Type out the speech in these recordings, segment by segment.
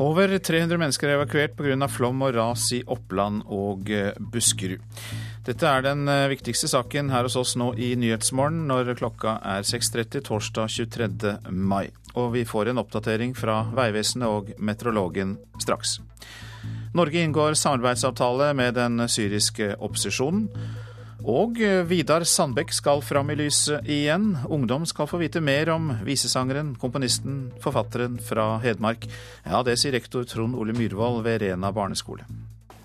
Over 300 mennesker er evakuert pga. flom og ras i Oppland og eh, Buskerud. Dette er den eh, viktigste saken her hos oss nå i Nyhetsmorgen når klokka er 6.30 torsdag 23. mai. Og vi får en oppdatering fra Vegvesenet og meteorologen straks. Norge inngår samarbeidsavtale med den syriske opposisjonen. Og eh, Vidar Sandbekk skal fram i lyset igjen. Ungdom skal få vite mer om visesangeren, komponisten, forfatteren fra Hedmark. Ja, det sier rektor Trond Ole Myhrvold ved Rena barneskole.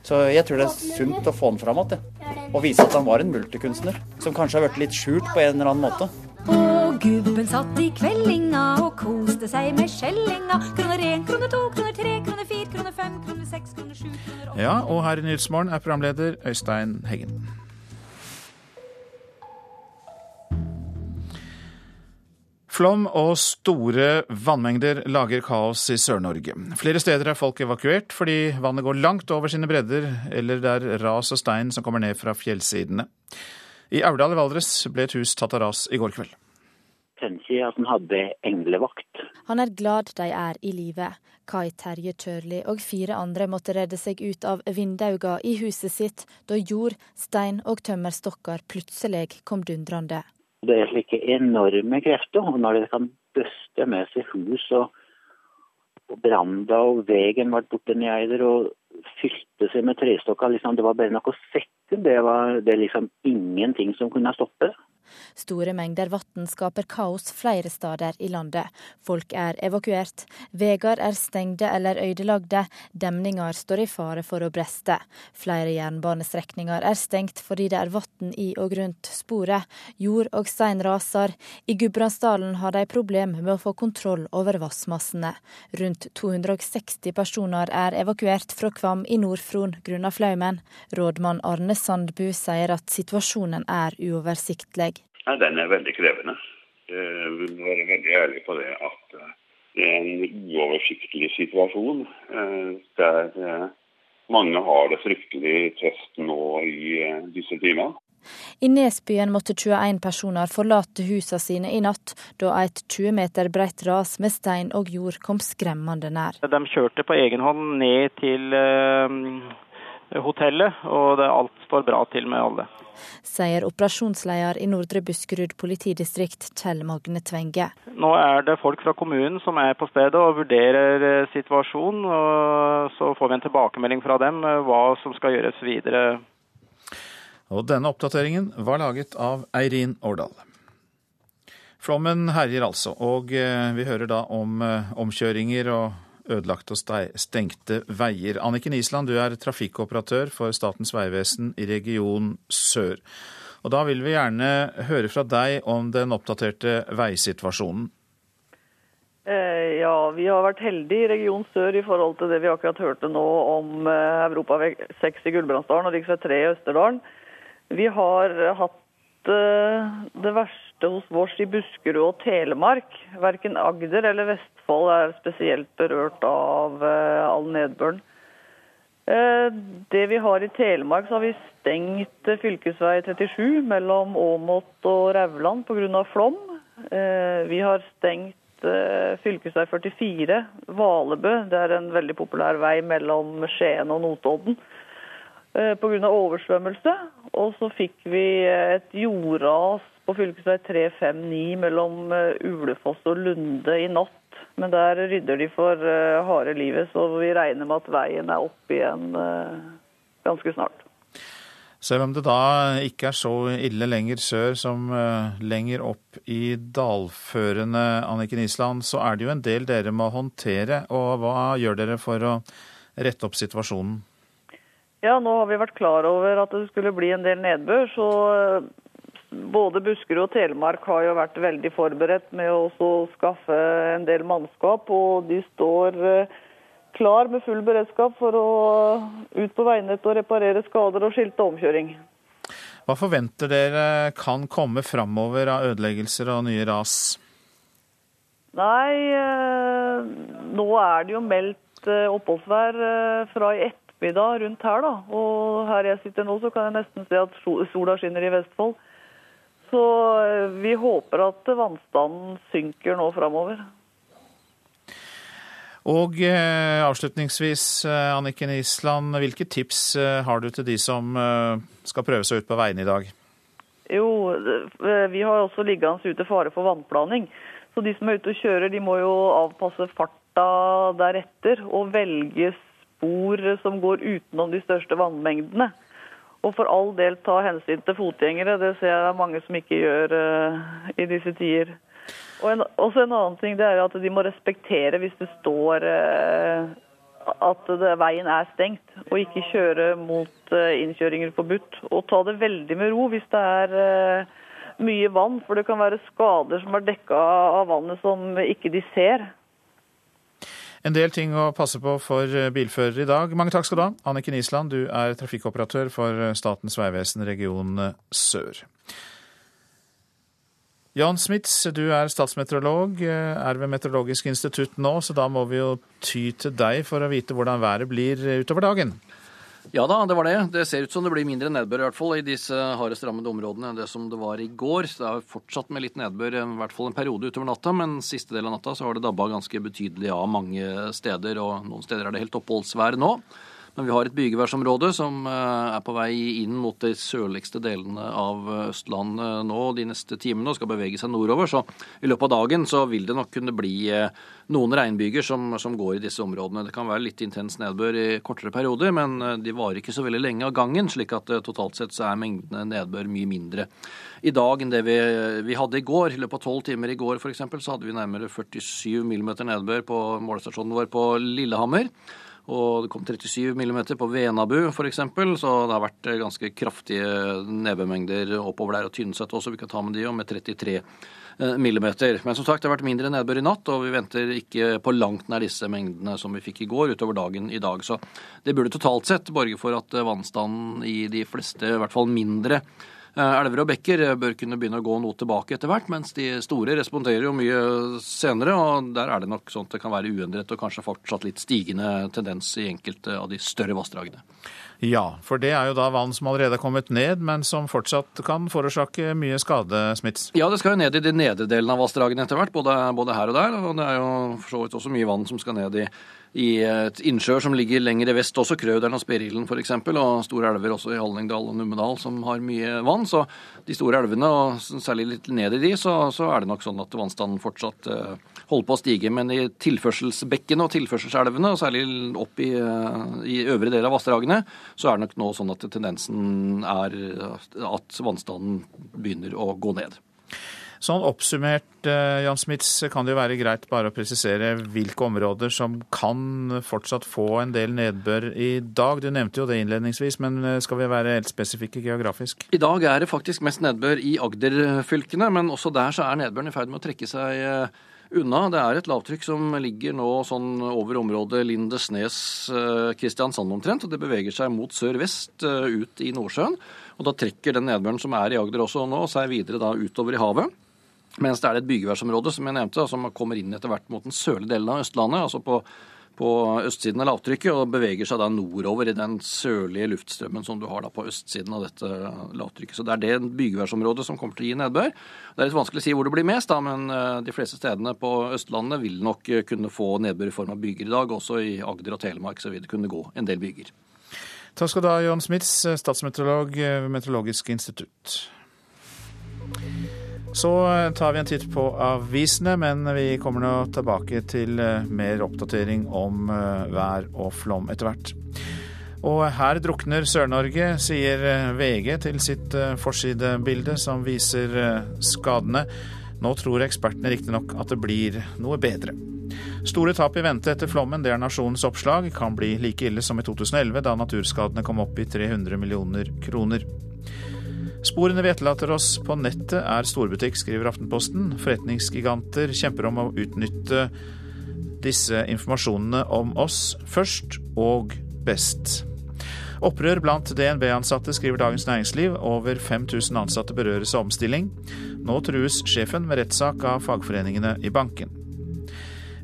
Så jeg tror det er sunt å få han fram igjen. Og vise at han var en multikunstner. Som kanskje har blitt litt skjult på en eller annen måte. Og gubben satt i kveldinga og koste seg med skjellinga. Kroner én, kroner to, kroner tre, kroner fire, kroner fem, kroner seks, kroner sju, kroner åtte Ja, og her i Nyhetsmorgen er programleder Øystein Heggen. Flom og store vannmengder lager kaos i Sør-Norge. Flere steder er folk evakuert fordi vannet går langt over sine bredder, eller det er ras og stein som kommer ned fra fjellsidene. I Aurdal i Valdres ble et hus tatt av ras i går kveld. Tenker at han hadde englevakt. Han er glad de er i live. Kai Terje Tørli og fire andre måtte redde seg ut av vindauga i huset sitt da jord, stein og tømmerstokker plutselig kom dundrende. Det er slike enorme krefter. Og når de kan bøste med seg hus og, og branda og veien ble borte nedi og fylte seg med trestokker liksom, Det var bare noe sekund. Det var det liksom ingenting som kunne stoppe det. Store mengder vann skaper kaos flere steder i landet. Folk er evakuert. Veier er stengte eller ødelagte. Demninger står i fare for å breste. Flere jernbanestrekninger er stengt fordi det er vann i og rundt sporet. Jord og stein raser. I Gudbrandsdalen har de problem med å få kontroll over vassmassene. Rundt 260 personer er evakuert fra Kvam i Nord-Fron grunnet flaumen. Rådmann Arne Sandbu sier at situasjonen er uoversiktlig. Ja, den er veldig krevende. Eh, Vi må være veldig ærlige på det at eh, det er en uoversiktlig situasjon eh, der eh, mange har det fryktelig tøft nå i eh, disse timene. I Nesbyen måtte 21 personer forlate husene sine i natt, da et 20 meter bredt ras med stein og jord kom skremmende nær. De kjørte på egen hånd ned til eh, hotellet, og det, alt står bra til med alle. Sier operasjonsleder i Nordre Buskerud politidistrikt, Kjell Magne Tvenge. Nå er det folk fra kommunen som er på stedet og vurderer eh, situasjonen. og Så får vi en tilbakemelding fra dem eh, hva som skal gjøres videre. Og denne oppdateringen var laget av Eirin Årdal. Flommen herjer altså, og eh, vi hører da om omkjøringer og ødelagte og stengte veier. Anniken Island, du er trafikkoperatør for Statens vegvesen i region sør. Og da vil vi gjerne høre fra deg om den oppdaterte veisituasjonen. Eh, Ja, vi har vært heldige i Region Sør i forhold til det vi akkurat hørte nå om Europa Europavei 6 i Gulbrandsdalen og rv. 3 i Østerdalen. Vi har hatt eh, det verste hos oss i Buskerud og Telemark. Verken Agder eller Vestfold er spesielt berørt av eh, all nedbøren. Eh, Det vi har i Telemark, så har vi stengt fv. fylkesvei 37 mellom Åmot og Rauland pga. flom. Eh, Vi har stengt fv. fylkesvei 44, Valebø. Det er en veldig populær vei mellom Skien og Notodden. Pga. oversvømmelse. Og så fikk vi eh, et jordras på fv. 359 mellom eh, Ulefoss og Lunde i natt. Men der rydder de for uh, harde livet, så vi regner med at veien er oppe igjen uh, ganske snart. Selv om det da ikke er så ille lenger sør som uh, lenger opp i dalførene, Anniken Island, så er det jo en del dere må håndtere. Og hva gjør dere for å rette opp situasjonen? Ja, nå har vi vært klar over at det skulle bli en del nedbør, så både Buskerud og Telemark har jo vært veldig forberedt med å også skaffe en del mannskap, og de står eh, klar med full beredskap for å ut på veinettet og reparere skader og skilte omkjøring. Hva forventer dere kan komme framover av ødeleggelser og nye ras? Nei, eh, nå er det jo meldt eh, oppholdsvær fra i ettermiddag rundt her, da. Og her jeg sitter nå, så kan jeg nesten se at sola skinner i Vestfold. Så eh, vi håper at vannstanden synker nå framover. Og eh, avslutningsvis, eh, Anniken Island, hvilke tips eh, har du til de som eh, skal prøve seg ut på veiene i dag? Jo, vi har også liggende ute fare for vannplaning. Så de som er ute og kjører, de må jo avpasse farta deretter og velge spor som går utenom de største vannmengdene. Og for all del ta hensyn til fotgjengere. Det ser jeg det er mange som ikke gjør uh, i disse tider. Og en, også en annen ting det er at de må respektere hvis det står uh, at det, veien er stengt, og ikke kjøre mot uh, innkjøringer forbudt. Og ta det veldig med ro hvis det er mye vann, for det kan være skader som er dekka av vannet som ikke de ser. En del ting å passe på for eh, bilførere i dag. Mange takk skal du ha. Anniken Island, du er trafikkoperatør for eh, Statens vegvesen region eh, sør. Jan Smits, du er statsmeteorolog, er ved Meteorologisk institutt nå, så da må vi jo ty til deg for å vite hvordan været blir utover dagen. Ja da, det var det. Det ser ut som det blir mindre nedbør i hvert fall i disse hardest rammede områdene enn det som det var i går. Så det har fortsatt med litt nedbør i hvert fall en periode utover natta, men siste del av natta så har det dabba ganske betydelig av mange steder, og noen steder er det helt oppholdsvær nå. Men vi har et bygeværsområde som eh, er på vei inn mot de sørligste delene av Østlandet nå de neste timene og skal bevege seg nordover. Så i løpet av dagen så vil det nok kunne bli eh, noen regnbyger som, som går i disse områdene. Det kan være litt intens nedbør i kortere perioder, men eh, de varer ikke så veldig lenge av gangen, slik at totalt sett så er mengdene nedbør mye mindre i dag enn det vi, vi hadde i går. I løpet av tolv timer i går f.eks. så hadde vi nærmere 47 mm nedbør på målestasjonen vår på Lillehammer. Og det kom 37 mm på Venabu f.eks., så det har vært ganske kraftige nedbørmengder oppover der. Og Tynset også, vi kan ta med de, og med 33 millimeter. Men som sagt, det har vært mindre nedbør i natt, og vi venter ikke på langt nær disse mengdene som vi fikk i går, utover dagen i dag. Så det burde totalt sett borge for at vannstanden i de fleste, i hvert fall mindre, Elver og bekker bør kunne begynne å gå noe tilbake etter hvert, mens de store responderer jo mye senere. og Der er det nok sånn at det kan være uendret og kanskje fortsatt litt stigende tendens i enkelte av de større vassdragene. Ja, for det er jo da vann som allerede er kommet ned, men som fortsatt kan forårsake mye skade, Smits? Ja, det skal jo ned i de nedre delene av vassdragene etter hvert, både, både her og der. Og det er jo for så vidt også mye vann som skal ned i i et innsjøer som ligger lenger vest, også Krøderen og Sperilden f.eks., og store elver også i Hallingdal og Numedal som har mye vann. Så de store elvene, og særlig litt ned i de, så, så er det nok sånn at vannstanden fortsatt uh, holder på å stige. Men i tilførselsbekkene og tilførselselvene, og særlig opp i, uh, i øvre del av vassdragene, så er det nok nå sånn at tendensen er at vannstanden begynner å gå ned. Sånn oppsummert, eh, Jan Smits, kan det jo være greit bare å presisere hvilke områder som kan fortsatt få en del nedbør i dag. Du nevnte jo det innledningsvis, men eh, skal vi være helt spesifikke geografisk? I dag er det faktisk mest nedbør i Agder-fylkene, men også der så er nedbøren i ferd med å trekke seg eh, unna. Det er et lavtrykk som ligger nå sånn over området Lindesnes-Kristiansand omtrent, og det beveger seg mot sør-vest ut i Nordsjøen. Og da trekker den nedbøren som er i Agder også nå, seg videre da utover i havet. Mens det er et byggeværsområde som jeg nevnte, som kommer inn etter hvert mot den sørlige delen av Østlandet. altså på, på østsiden av lavtrykket, og beveger seg da nordover i den sørlige luftstrømmen som du har da på østsiden av dette lavtrykket. Så det er det bygeværsområdet som kommer til å gi nedbør. Det er litt vanskelig å si hvor det blir mest, da, men eh, de fleste stedene på Østlandet vil nok eh, kunne få nedbør i form av byger i dag. Også i Agder og Telemark så vil det kunne gå en del byger. Takk skal du ha, Jørn Smits, statsmeteorolog ved Meteorologisk institutt. Så eh, tar vi en titt på avisene, men vi kommer nå tilbake til eh, mer oppdatering om eh, vær og flom etter hvert. Og her drukner Sør-Norge, sier VG til sitt forsidebilde som viser skadene. Nå tror ekspertene riktignok at det blir noe bedre. Store tap i vente etter flommen, det er Nasjonens oppslag. Kan bli like ille som i 2011, da naturskadene kom opp i 300 millioner kroner. Sporene vi etterlater oss på nettet er storbutikk, skriver Aftenposten. Forretningsgiganter kjemper om å utnytte disse informasjonene om oss først og best. Opprør blant DNB-ansatte, skriver Dagens Næringsliv. Over 5000 ansatte berøres av omstilling. Nå trues sjefen med rettssak av fagforeningene i banken.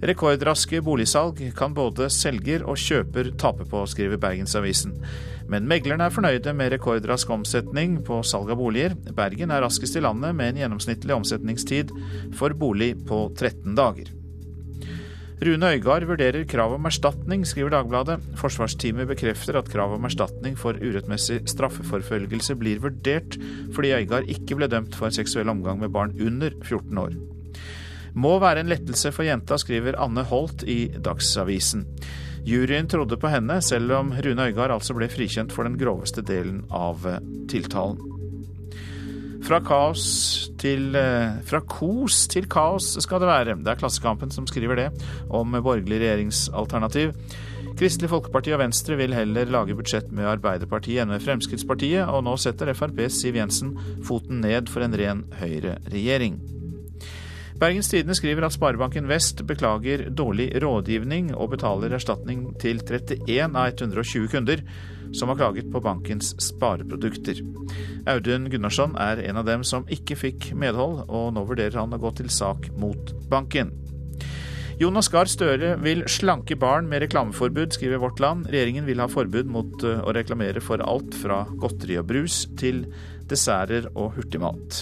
Rekordraske boligsalg kan både selger og kjøper tape på, skriver Bergensavisen. Men meglerne er fornøyde med rekordrask omsetning på salg av boliger. Bergen er raskest i landet med en gjennomsnittlig omsetningstid for bolig på 13 dager. Rune Øygard vurderer krav om erstatning, skriver Dagbladet. Forsvarsteamet bekrefter at krav om erstatning for urettmessig straffeforfølgelse blir vurdert, fordi Øygard ikke ble dømt for seksuell omgang med barn under 14 år. Må være en lettelse for jenta, skriver Anne Holt i Dagsavisen. Juryen trodde på henne, selv om Rune Øygard altså ble frikjent for den groveste delen av tiltalen. Fra til eh, Fra kos til kaos skal det være. Det er Klassekampen som skriver det, om borgerlig regjeringsalternativ. Kristelig Folkeparti og Venstre vil heller lage budsjett med Arbeiderpartiet enn med Fremskrittspartiet, og nå setter FrPs Siv Jensen foten ned for en ren høyreregjering. Bergens Tidende skriver at Sparebanken Vest beklager dårlig rådgivning og betaler erstatning til 31 av 120 kunder som har klaget på bankens spareprodukter. Audun Gunnarsson er en av dem som ikke fikk medhold, og nå vurderer han å gå til sak mot banken. Jonas Gahr Støre vil slanke barn med reklameforbud, skriver Vårt Land. Regjeringen vil ha forbud mot eh, å reklamere for alt fra godteri og brus til desserter og hurtigmat.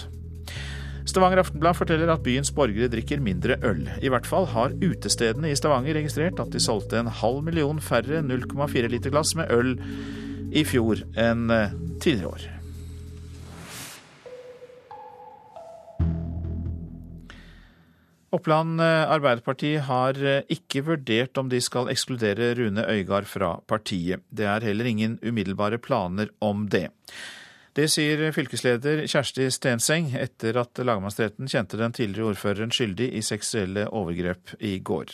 Stavanger Aftenblad forteller at byens borgere drikker mindre øl. I hvert fall har utestedene i Stavanger registrert at de solgte en halv million færre 0,4 liter glass med øl i fjor enn eh, tidligere år. Oppland eh, Arbeiderparti har eh, ikke vurdert om de skal ekskludere Rune Øygard fra partiet. Det er heller ingen umiddelbare planer om det. Det sier fylkesleder Kjersti Stenseng etter at lagmannsretten kjente den tidligere ordføreren skyldig i seksuelle overgrep i går.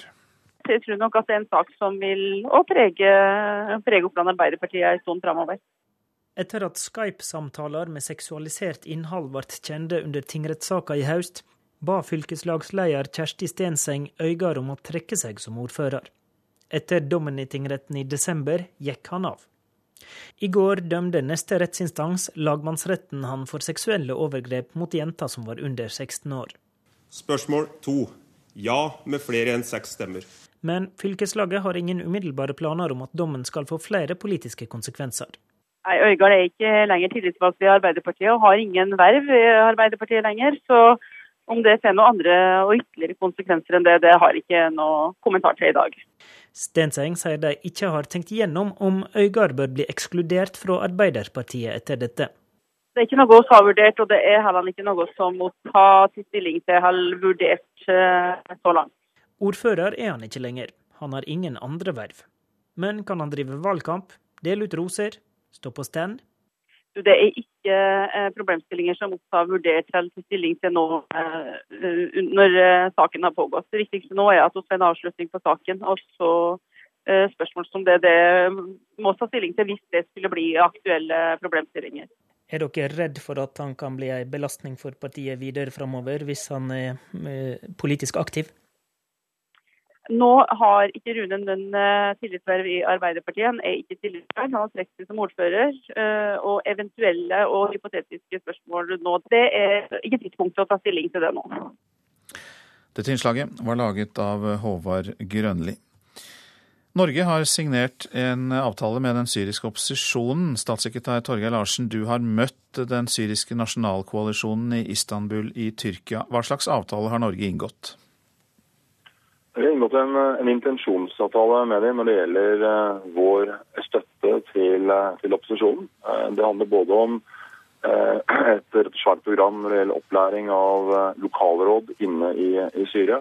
Jeg tror nok at det er en sak som vil prege, prege Oppland Arbeiderparti en stund framover. Etter at Skype-samtaler med seksualisert innhold ble kjente under tingrettssaka i høst, ba fylkeslagsleder Kjersti Stenseng Øygard om å trekke seg som ordfører. Etter dommen i tingretten i desember gikk han av. I går dømte neste rettsinstans, lagmannsretten, han for seksuelle overgrep mot jenter som var under 16 år. Spørsmål to. Ja med flere enn seks stemmer. Men fylkeslaget har ingen umiddelbare planer om at dommen skal få flere politiske konsekvenser. Nei, Øygard er ikke lenger tillitsvalgt i Arbeiderpartiet og har ingen verv i Arbeiderpartiet lenger. Så om det får noen andre og ytterligere konsekvenser enn det, det har ikke noe kommentar til i dag. Stenseng sier de ikke har tenkt gjennom om Øygard bør bli ekskludert fra Arbeiderpartiet etter dette. Det er ikke noe vi har vurdert, og det er heller ikke noe som må ta til stilling til eller vurdert eh, så langt. Ordfører er han ikke lenger. Han har ingen andre verv. Men kan han drive valgkamp, dele ut roser, stå på stand? Det er ikke eh, problemstillinger som har vurdert til stilling til nå eh, når saken har pågått. Det viktigste nå er at vi får en avslutning på saken. og så spørsmål som det, det må ta stilling til hvis det skulle bli aktuelle problemstillinger. Er dere redd for at han kan bli en belastning for partiet videre framover, hvis han er politisk aktiv? Nå har ikke Rune Nønn tillitsverv i Arbeiderpartiet. Han er ikke tillitsverv, han har trukket seg som ordfører. Eh, og eventuelle og hypotetiske spørsmål nå, det er ikke tidspunktet å ta stilling til det nå. Dette innslaget var laget av Håvard Grønli. Norge har signert en avtale med den syriske opposisjonen. Statssekretær Torgeir Larsen, du har møtt den syriske nasjonalkoalisjonen i Istanbul i Tyrkia. Hva slags avtale har Norge inngått? Vi har inngått en, en, intensjonsavtale med dem når det gjelder uh, vår støtte til, uh, til opposisjonen. Uh, det handler både om et svært program når det gjelder opplæring av lokalråd inne i, i Syria,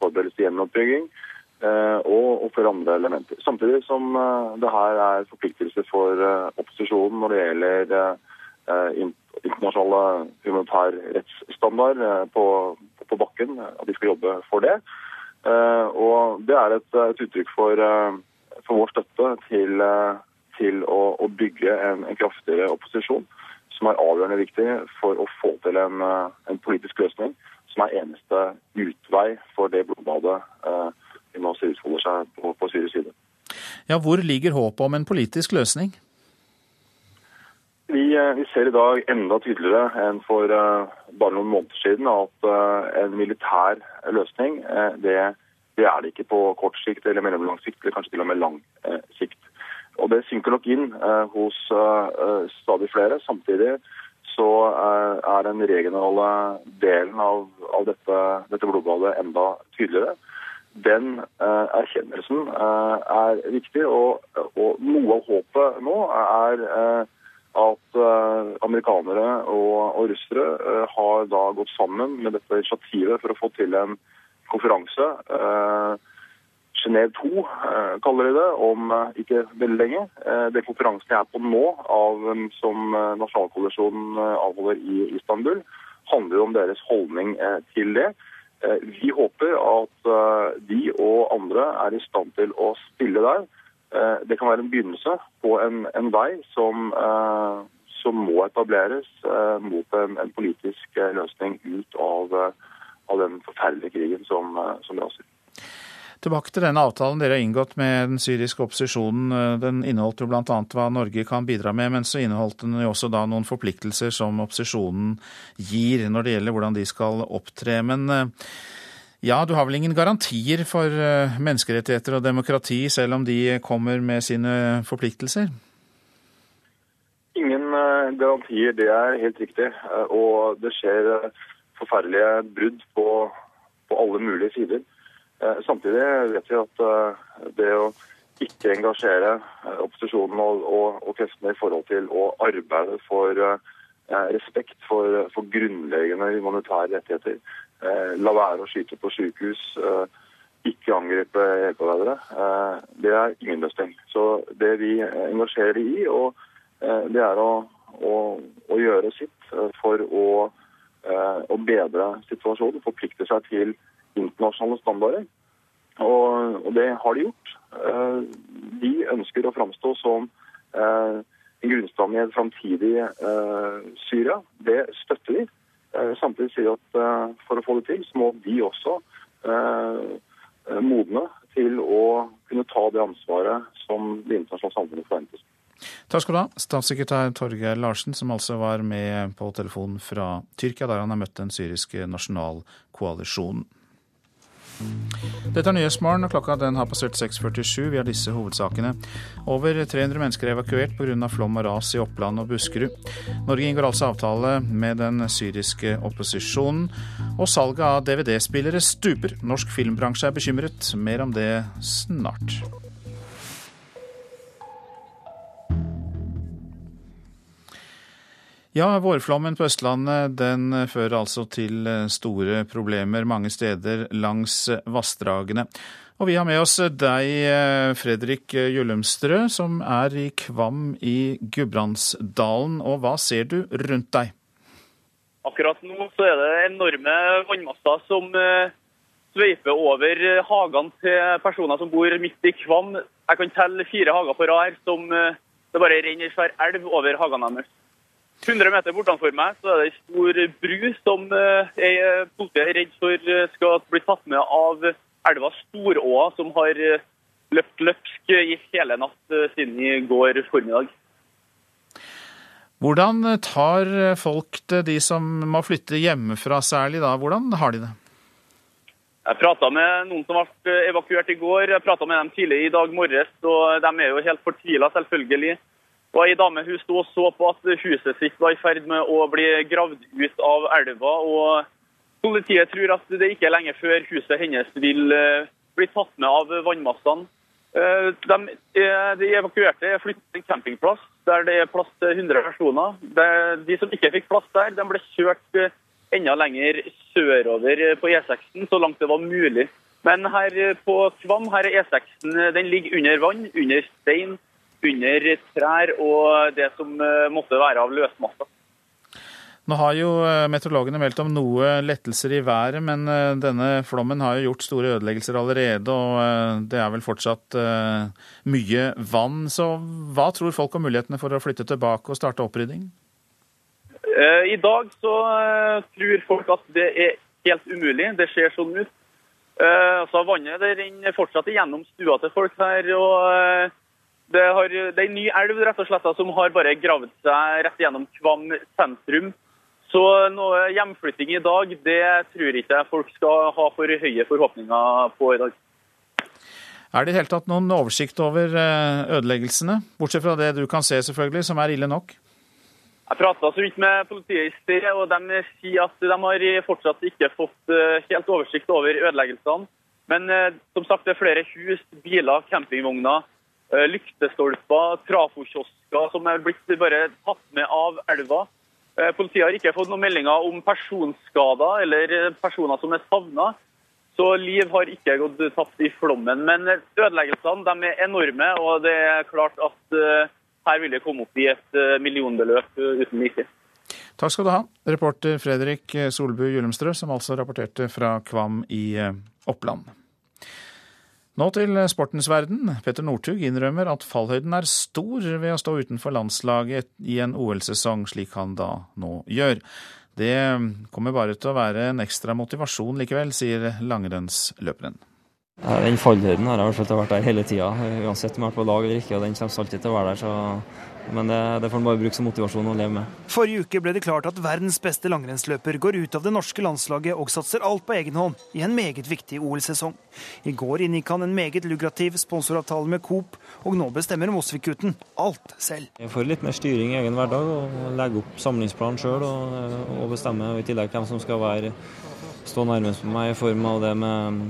forberedelse til gjenoppbygging og, og flere andre elementer. Samtidig som det her er forpliktelser for opposisjonen når det gjelder internasjonale humanitær rettsstandard på, på bakken, at de skal jobbe for det. Eh, og Det er et, et uttrykk for, eh, for, vår støtte til, eh, til å, å, bygge en, en, kraftigere opposisjon, som er avgjørende viktig for å få til en, en politisk løsning som er eneste utvei for det blodbadet vi nå utfolder seg på, på Syrias side. Ja, Hvor ligger håpet om en politisk løsning? Vi, vi, ser i dag enda tydeligere enn for uh, bare noen måneder siden at uh, en militær løsning uh, det, det, er det ikke på kort sikt eller mellomlang sikt, eller kanskje til og med lang sikt. Og Det synker nok inn hos stadig flere. Samtidig så er den regionale delen av, av dette, dette blodbadet enda tydeligere. den eh, erkjennelsen eh, er viktig. Og, og, noe av håpet nå er eh, at eh, amerikanere og, og russere eh, har da gått sammen med dette initiativet for å få til en konferanse. Eh, Genéve 2 eh, kaller de det, om ikke veldig lenge. Den konferansen jeg er på nå, av, som Nasjonalkoalisjonen avholder i Istanbul, handler jo om deres holdning til det. Vi håper at de og andre er i stand til å spille der. Eh, Det kan være en begynnelse på en, en vei som, eh, som må etableres eh, mot en, en politisk løsning ut av, av den forferdelige krigen som, som raser. Tilbake til denne avtalen dere har inngått med den syriske opposisjonen. Den inneholdt jo bl.a. hva Norge kan bidra med, men så inneholdt den jo også da noen forpliktelser som opposisjonen gir når det gjelder hvordan de skal opptre. Men ja, du har vel ingen garantier for eh, menneskerettigheter og demokrati, selv om de kommer med sine forpliktelser? Ingen eh, garantier, det er helt riktig. Eh, Og det skjer forferdelige brudd på, på alle mulige sider. Samtidig vet vi at det å ikke engasjere opposisjonen og, og, og kreftene i forhold til å arbeide for respekt for, for grunnleggende humanitære rettigheter, la være å skyte på sykehus, eh, ikke angripe hjelpearbeidere, eh, det er ingen løsning. Så det vi engasjerer i, eh, det er å, å, å gjøre sitt eh, for å, eh, å bedre situasjonen, forplikte seg til internasjonale standarder. Og, og det har de gjort. Eh, De ønsker å framstå som eh, en grunnstand i et framtidig eh, Syria. Det støtter vi. Eh, Samtidig sier vi at eh, for å få det til, så må de også eh, modne til å kunne ta det ansvaret som det internasjonale samfunnet forventes. Takk skal du ha, statssekretær Torgeir Larsen, som altså var med på telefon fra Tyrkia, der han har møtt den syriske nasjonalkoalisjonen. Dette er Nyhetsmorgen, og klokka den har passert 6.47. Vi har disse hovedsakene. Over 300 mennesker er evakuert pga. flom og ras i Oppland og Buskerud. Norge inngår altså avtale med den syriske opposisjonen. Og salget av DVD-spillere stuper. Norsk filmbransje er bekymret. Mer om det snart. Ja, vårflommen på Østlandet den fører altså til store problemer mange steder langs vassdragene. Og vi har med oss deg, Fredrik Jullumstrø, som er i Kvam i Gudbrandsdalen. Og hva ser du rundt deg? Akkurat nå så er det enorme vannmasser som eh, sveiper over hagene til personer som bor midt i Kvam. Jeg kan telle fire hager på rad som eh, det bare renner en svær elv over hagene deres. 100 meter bortenfor meg så er det en stor bru som eh, er, politiet er redd for eh, skal bli tatt med av elva Storåa, som har eh, løpt løpsk i hele natt eh, siden i går formiddag. Hvordan tar folk det, de som må flytte hjemmefra særlig da? Hvordan har de det? Jeg prata med noen som ble evakuert i går. Jeg prata med dem tidlig i dag morges, og de er jo helt fortvila, selvfølgelig. Og Ei dame hun sto og så på at huset sitt var i ferd med å bli gravd ut av elva. og Politiet tror at det ikke er lenge før huset hennes vil eh, bli tatt med av vannmassene. Eh, De, eh, de evakuerte er flyttet til en campingplass der det er plass til 100 personer. De- De som ikke fikk plass der, de ble kjørt enda lenger sørover på E6-en, så langt det var mulig. Men her på Kvam her er E6-en eh, den ligger under vann, under stein, under trær og det som eh, måtte være av løsmasser. Nå har jo eh, meteorologene meldt om noe lettelser i været, men eh, denne flommen har jo gjort store ødeleggelser allerede, og det er vel fortsatt mye vann. Så hva tror folk om mulighetene for å flytte tilbake og starte opprydding? I dag så tror folk at det er helt umulig. Det ser sånn ut. Altså Vannet det renner fortsatt gjennom stua til folk her. og det, har, det er en ny elv rett og slett, som har bare gravd seg rett gjennom Kvam sentrum. Så noe hjemflytting i dag, det tror ikke folk skal ha for høye forhåpninger på i dag. Er det i hele tatt noen oversikt over eh, ødeleggelsene? Bortsett fra det du kan se, selvfølgelig, som er ille nok. Jeg prata så vidt med politiet i sted, og de sier at de har fortsatt ikke fått eh, helt oversikt over ødeleggelsene. Men eh, som sagt, det er flere hus, biler, campingvogner, lyktestolper, trafokiosker som er blitt bare tatt med av elva. Eh, Politiet har ikke fått noen meldinger om personskader eller eh, personer som er savna. Så liv har ikke gått tapt i flommen. Men eh, ødeleggelsene de er enorme, og det er klart at eh, her vil det komme opp i et eh, millionbeløp eh, uten like. Takk skal du ha, reporter Fredrik Solbu-Julemstrø, som altså rapporterte fra Kvam i eh, Oppland. Nå til sportens verden. Petter Northug innrømmer at fallhøyden er stor ved å stå utenfor landslaget i en OL-sesong, slik han da nå gjør. Det kommer bare til å være en ekstra motivasjon likevel, sier langrennsløperen. Den fallhøyden har jeg vært der hele tida, uansett om jeg har vært på lag eller ikke. og Den kommer alltid til å være der. så... Men det, det får man bare bruke som motivasjon å leve med. Forrige uke ble det klart at verdens beste langrennsløper går ut av det norske landslaget og satser alt på egen hånd i en meget viktig OL-sesong. I går inngikk han en meget lukrativ sponsoravtale med Coop, og nå bestemmer Mosvik-gutten alt selv. Jeg får litt mer styring i egen hverdag og legger opp samlingsplanen sjøl og, og bestemme i tillegg hvem som skal være, stå nærmest meg i form av det med,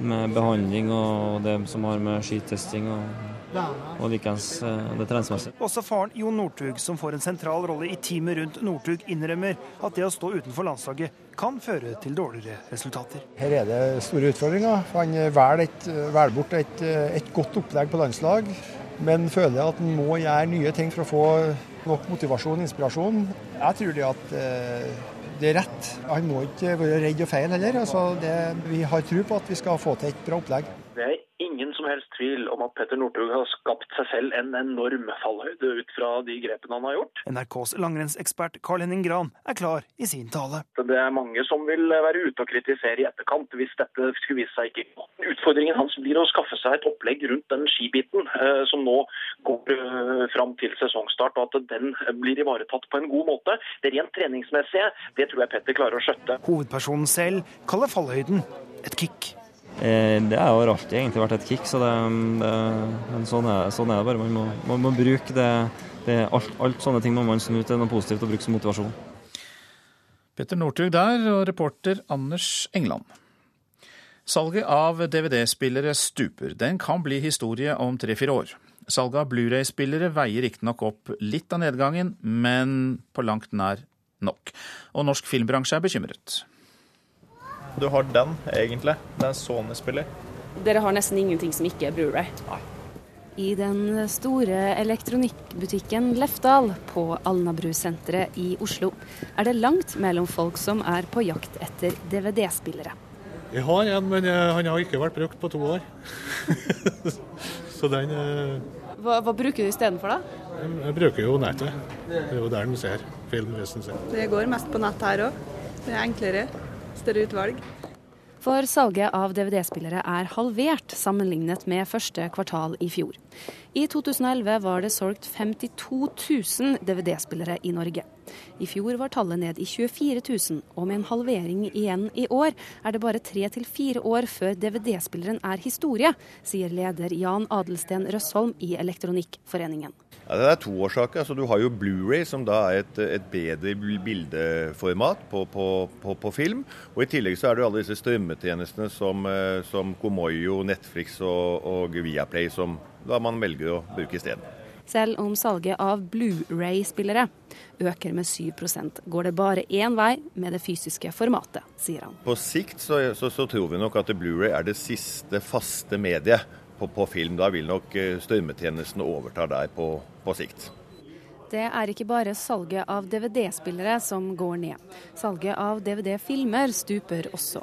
med behandling og det som har med skitesting og og likeens eh, det treningsmessige. Også faren Jon Northug, som får en sentral rolle i teamet rundt Northug, innrømmer at det å stå utenfor landslaget kan føre til dårligere resultater. Her er det store utfordringer. Han velger, et, bort et, et, godt opplegg på landslag, men føler at han må gjøre nye ting for å få nok motivasjon og inspirasjon. Jeg tror det at eh, det er rett. Han må ikke være redd og feil heller. Altså det, vi har tro på at vi skal få til et bra opplegg. Det er ingen som helst tvil om at Petter Northug har skapt seg selv en enorm fallhøyde ut fra de grepene han har gjort. NRKs langrennsekspert Carl Henning Gran er klar i sin tale. Det er mange som vil være ute og kritisere i etterkant hvis dette skulle vise seg ikke. Utfordringen hans blir å skaffe seg et opplegg rundt den skibiten eh, som nå går eh, fram til sesongstart, og at den blir ivaretatt på en god måte. Det rent treningsmessige, det tror jeg Petter klarer å skjøtte. Hovedpersonen selv kaller fallhøyden et kick. Eh, det har alltid egentlig vært et kick, så det, det, men sånn er, sånn er, det bare. Man må, man må bruke det, det alt, alt, sånne ting må man snu til noe positivt og bruke som motivasjon. Petter Northug der, og reporter Anders England. Salget av DVD-spillere stuper. Den kan bli historie om tre-fire år. Salget av Blu-ray-spillere veier riktignok opp litt av nedgangen, men på langt nær nok. Og norsk filmbransje er bekymret. Du har den, egentlig. Det er en Sony-spiller. Dere har nesten ingenting som ikke er Blu-ray? I den store elektronikkbutikken Lefdal på Alnabru-senteret i Oslo er det langt mellom folk som er på jakt etter DVD-spillere. Jeg har en, men han har ikke vært brukt på to år. Så den eh, hva, hva, bruker du istedenfor, da? Jeg bruker jo nettet. Det er jo der de ser film. hvis de ser. Det går mest på nett her òg. Det er enklere større utvalg. For salget av DVD-spillere er halvert sammenlignet med første kvartal i fjor. I 2011 var det solgt 52 000 DVD-spillere i Norge. I fjor var tallet ned i 24 000, og med en halvering igjen i år er det bare tre til fire år før DVD-spilleren er historie, sier leder Jan Adelsten Røsholm i Elektronikkforeningen. Ja, det er to årsaker. Altså, du har jo Blu-ray, som da er et, et bedre bildeformat på, på, på, på, film. Og I tillegg så er det jo alle disse strømmetjenestene som, eh, som Komoyo, Netflix og, og Viaplay, som da man velger å bruke isteden. Selv om salget av Blu-ray-spillere øker med 7% går det bare én vei med det fysiske formatet, sier han. På sikt så, så, så tror vi nok at Blu-ray er det siste faste mediet på, på, film. Da vil nok eh, strømmetjenestene overta der på, på sikt. Det er ikke bare salget av DVD-spillere som går ned. Salget av DVD-filmer stuper også.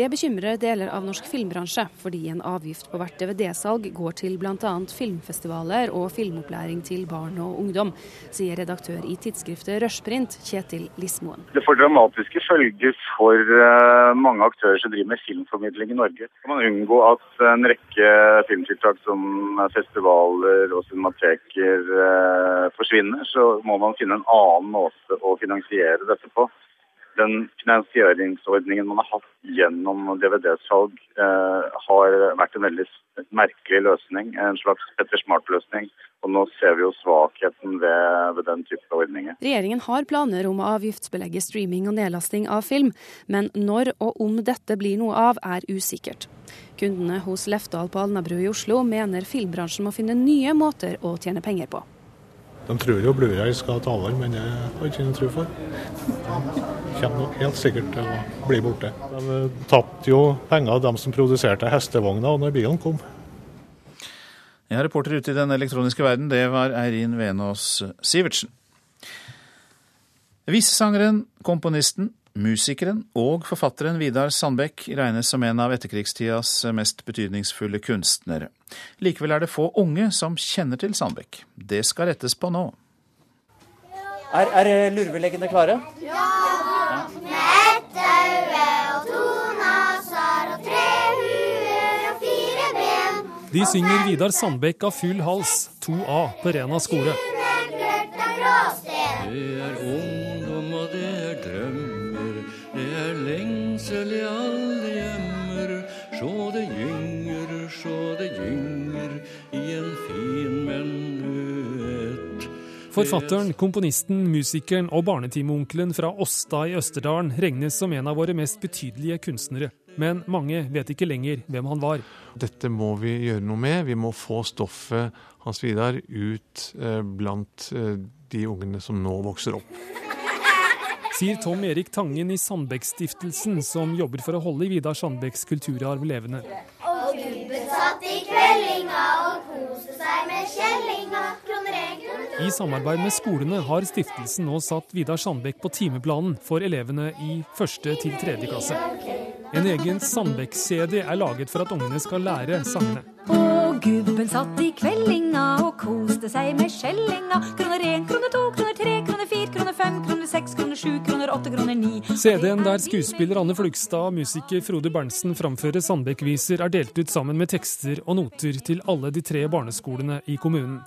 Det bekymrer deler av norsk filmbransje, fordi en avgift på hvert DVD-salg går til bl.a. filmfestivaler og filmopplæring til barn og ungdom, sier redaktør i tidsskriftet Rushprint, Kjetil Lismoen. Det får dramatiske følger for uh, mange aktører som driver med filmformidling i Norge. Kan man unngå at en rekke filmtiltak som festivaler og cinemateker uh, forsvinner, så må man finne en annen måte å finansiere dette på. Den finansieringsordningen man har hatt gjennom DVD-salg, eh, har vært en veldig merkelig løsning. En slags Petter Smart-løsning. Og nå ser vi jo svakheten ved, ved den type ordninger. Regjeringen har planer om å avgiftsbelegge streaming og nedlasting av film, men når og om dette blir noe av, er usikkert. Kundene hos Lefdal på Alnabru i Oslo mener filmbransjen må finne nye måter å tjene penger på. De tror jo Blu-ray skal ta over, men det har jeg ikke noe tro for. Kommer helt sikkert til å bli borte. De tapte jo penger, de som produserte hestevogner, når bilen kom. Ja, reporter ute i den elektroniske verden, det var Eirin Venås Sivertsen. Visesangeren, komponisten, Musikeren og forfatteren Vidar Sandbekk regnes som en av etterkrigstidas mest betydningsfulle kunstnere. Likevel er det få unge som kjenner til Sandbekk. Det skal rettes på nå. Er, er lurveleggene klare? Ja! De synger Vidar Sandbekk av full hals, 2A på Rena skole. Det er ungdom Forfatteren, komponisten, musikeren og barnetimeonkelen fra Åsta i Østerdalen regnes som en av våre mest betydelige kunstnere. Men mange vet ikke lenger hvem han var. Dette må vi gjøre noe med. Vi må få stoffet Hans Vidar ut eh, blant eh, de ungene som nå vokser opp. Sier Tom Erik Tangen i Sandbekkstiftelsen, som jobber for å holde Vidar Sandbekks kulturarv levende. Og gubben satt i kveldinga og koste seg med kjellinga. Kroner. I samarbeid med skolene har stiftelsen nå satt Vidar Sandbekk på timeplanen for elevene i første til tredje klasse. En egen Sandbekk-CD er laget for at ungene skal lære sangene. Og gubben satt i kveldinga og koste seg med skjellinga. Kroner én, kroner to, kroner tre, kroner fire, kroner fem, kroner seks, kroner sju, kroner åtte, kroner ni. CD-en der skuespiller Anne Flugstad og musiker Frode Berntsen framfører Sandbekk-viser, er delt ut sammen med tekster og noter til alle de tre barneskolene i kommunen.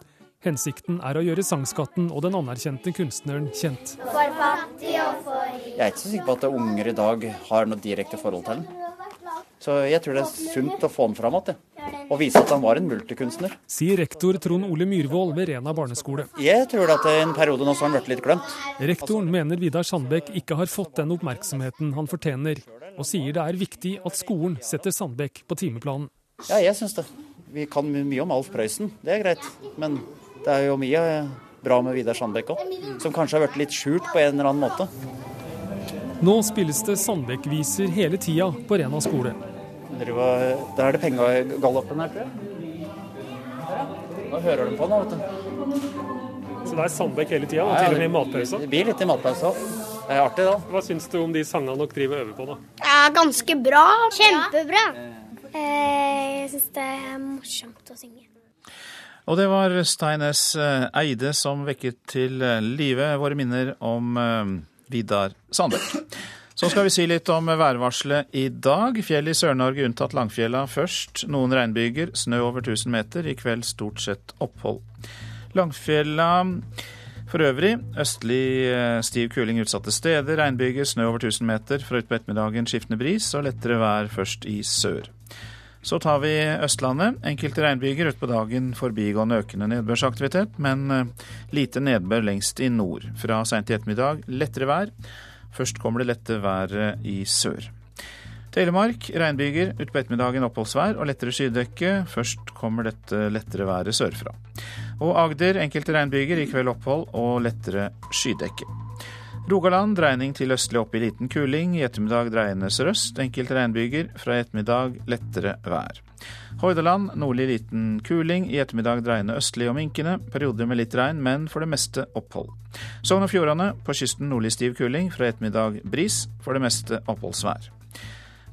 Hensikten er å gjøre sangskatten og den anerkjente kunstneren kjent. For fattig og for rik. Jeg er ikke så sikker på at unger i dag har noe direkte forhold til den. Så jeg tror det er sunt å få den fram igjen. Og vise at han var en multikunstner. Sier rektor Trond Ole Myhrvold ved Rena barneskole. Jeg tror at i en periode nå så har han blitt litt glemt. Rektoren mener Vidar Sandbekk ikke har fått den oppmerksomheten han fortjener, og sier det er viktig at skolen setter Sandbekk på timeplanen. Ja, jeg syns det. Vi kan mye om Alf Prøysen, det er greit. Men det er jo mye bra med Vidar Sandbekk òg, som kanskje har vært litt skjult på en eller annen måte. Nå spilles det Sandbekk-viser hele tida på Rena skole. Da er det pengegaloppen her, tror jeg. Nå hører de på nå, vet du. Så det er Sandbekk hele tida, til og med i matpausa? Det blir litt i matpausa òg. Det er artig, da. Hva syns du om de sangene dere driver og øver på, da? Ja, ganske bra. Kjempebra. Jeg syns det er morsomt å synge. Og det var Stein S. Eide som vekket til live våre minner om eh, Vidar Sandberg. Så skal vi si litt om værvarselet i dag. Fjell i Sør-Norge unntatt Langfjella først. Noen regnbyger, snø over 1000 meter. I kveld stort sett opphold. Langfjella for øvrig østlig eh, stiv kuling utsatte steder. Regnbyger, snø over 1000 meter. Fra utpå ettermiddagen skiftende bris og lettere vær først i sør. Så tar vi Østlandet. Enkelte regnbyger utpå dagen forbigående økende nedbørsaktivitet, men eh, lite nedbør lengst i nord. Fra seint i ettermiddag lettere vær. Først kommer det lette været i sør. Telemark regnbyger, utpå ettermiddagen oppholdsvær og lettere skydekke. Først kommer dette lettere været sørfra. Og Agder enkelte regnbyger, i kveld opphold og lettere skydekke. Rogaland dreining til østlig opp i liten kuling. I ettermiddag dreiende sørøst. Enkelte regnbyger. Fra i ettermiddag lettere vær. Hordaland nordlig liten kuling. I ettermiddag dreiende østlig og minkende. Perioder med litt regn, men for det meste opphold. Sogn og Fjordane på kysten nordlig stiv kuling. Fra i ettermiddag bris. For det meste oppholdsvær.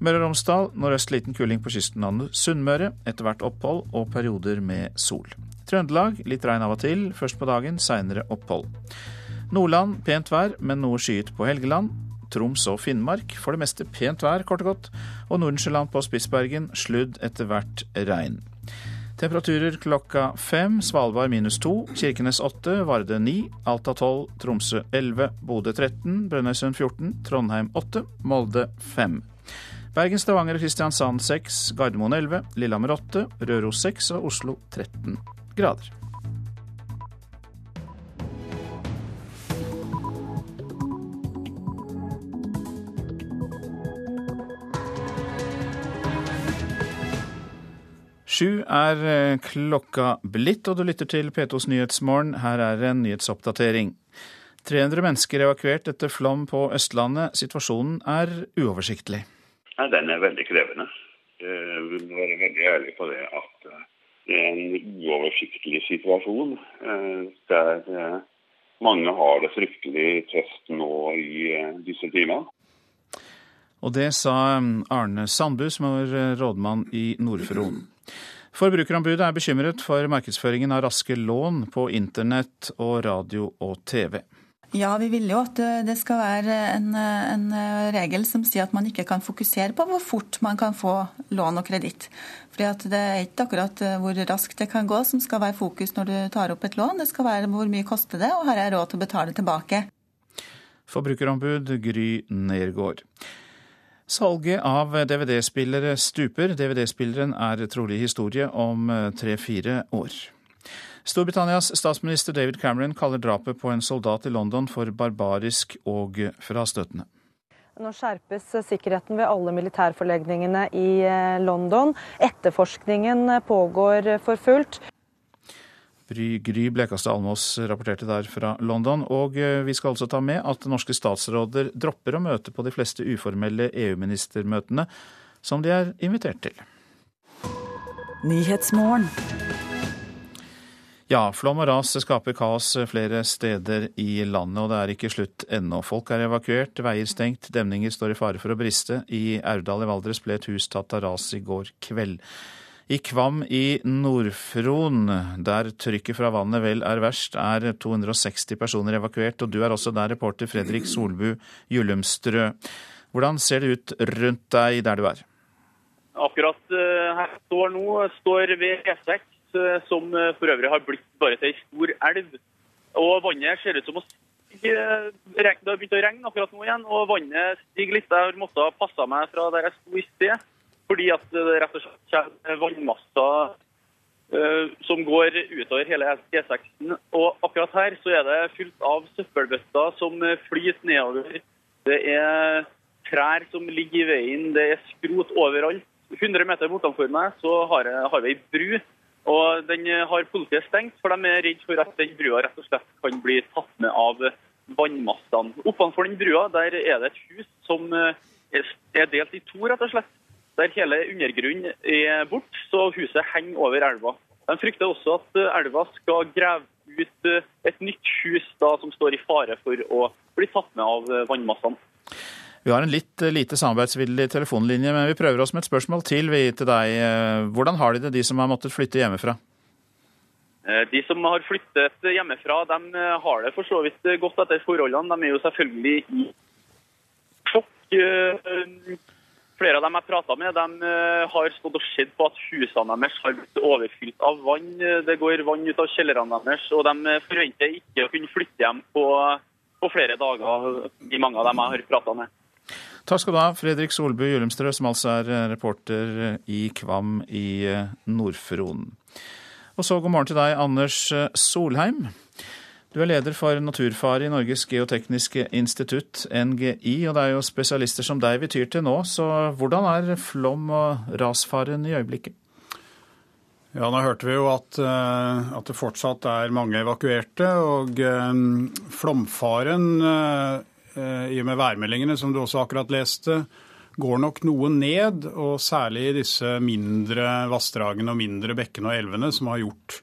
Møre og Romsdal nordøst liten kuling på kysten av Sunnmøre. Etter hvert opphold og perioder med sol. Trøndelag litt regn av og til. Først på dagen, seinere opphold. Nordland pent vær, men noe skyet på Helgeland. Troms og Finnmark for det meste pent vær, kort og godt. Og Nordensjøland på Spitsbergen sludd, etter hvert regn. Temperaturer klokka fem. Svalbard minus to. Kirkenes åtte. Varde ni. Alta tolv. Tromsø elleve. Bodø 13. Brønnøysund 14. Trondheim åtte. Molde fem. Bergen, Stavanger og Kristiansand seks. Gardermoen 11, Lillehammer åtte. Røros seks. og Oslo 13 grader. Sju er eh, klokka blitt, og du lytter til P2s Nyhetsmorgen. Her er en nyhetsoppdatering. 300 mennesker evakuert etter flom på Østlandet. Situasjonen er uoversiktlig. Ja, den er veldig krevende. Vi må være veldig ærlig på det at eh, det er en uoversiktlig situasjon. eh, Der eh, mange har det fryktelig tøft nå i eh, disse timer. Og det sa Arne Sandbu, som er eh, rådmann i Nord-Fron. Forbrukerombudet er bekymret for markedsføringen av raske lån på internett og radio og TV. Ja, vi vil jo at eh, det skal være en, en, regel som sier at man ikke kan fokusere på hvor fort man kan få lån og kreditt. Fordi at Det er ikke akkurat eh, hvor raskt det kan gå som skal være fokus når du tar opp et lån. Det skal være hvor mye koster det, og har jeg råd til å betale tilbake. Forbrukerombud Gry Nergård. Salget av DVD-spillere stuper. DVD-spilleren er trolig historie om tre-fire år. Storbritannias statsminister David Cameron kaller drapet på en soldat i London for barbarisk og frastøtende. Nå skjerpes sikkerheten ved alle militærforlegningene i London. Etterforskningen pågår for fullt. Gry Blekastad Almås rapporterte der fra London. Og vi skal altså ta med at norske statsråder dropper å møte på de fleste uformelle EU-ministermøtene som de er invitert til. Ja, flom og ras skaper kaos flere steder i landet, og det er ikke slutt ennå. Folk er evakuert, veier stengt, demninger står i fare for å briste. I Aurdal i Valdres ble et hus tatt av ras i går kveld. I Kvam i Nord-Fron, der trykket fra vannet vel er verst, er 260 personer evakuert, og du er også der, reporter Fredrik Solbu Jullumstrø. Hvordan ser det ut rundt deg der du er? Akkurat her står nå, står ved E6, som for øvrig har blitt bare til ei stor elv. Og vannet ser ut som å stige. Det har begynt å regne akkurat nå igjen, og vannet stiger litt. Jeg har måttet passe meg fra der jeg sto i sted. Fordi at det rett og slett kommer vannmasser uh, som går utover hele E6-en. Og akkurat her så er det fylt av søppelbøtter som flyter nedover. Det er trær som ligger i veien, det er skrot overalt. 100 meter bortenfor meg så har, har vi ei bru, og den har politiet stengt. For de er redd for at den brua rett og slett kan bli tatt med av vannmassene. Oppenfor den brua der er det et hus som er delt i to, rett og slett der hele undergrunnen er bort, så huset henger over elva. De frykter også at elva skal grave ut et nytt hus da, som står i fare for å bli tatt med av vannmassene. Vi har en litt lite samarbeidsvillig telefonlinje, men vi prøver oss med et spørsmål til vi til deg. Hvordan har de det, de som har måttet flytte hjemmefra? De som har flyttet hjemmefra, de har det for så vidt godt etter forholdene. De er jo selvfølgelig i sjokk. Flere av dem jeg prata med, de har stått og sett på at husene deres har blitt overfylt av vann. Det går vann ut av kjellerne deres, og de forventer ikke å kunne flytte hjem på, på flere dager, i mange av dem jeg har prata med. Takk skal du ha, Fredrik Solbu Julemstrø, som altså er reporter i Kvam i Nord-Fron. Og så god morgen til deg, Anders Solheim. Du er leder for Naturfare i Norges geotekniske institutt, NGI, og det er jo spesialister som deg vi tyr til nå, så hvordan er flom- og rasfaren i øyeblikket? Ja, Nå hørte vi jo at, at det fortsatt er mange evakuerte, og flomfaren, i og med værmeldingene som du også akkurat leste, går nok noe ned, og særlig i disse mindre vassdragene og mindre bekkene og elvene som har gjort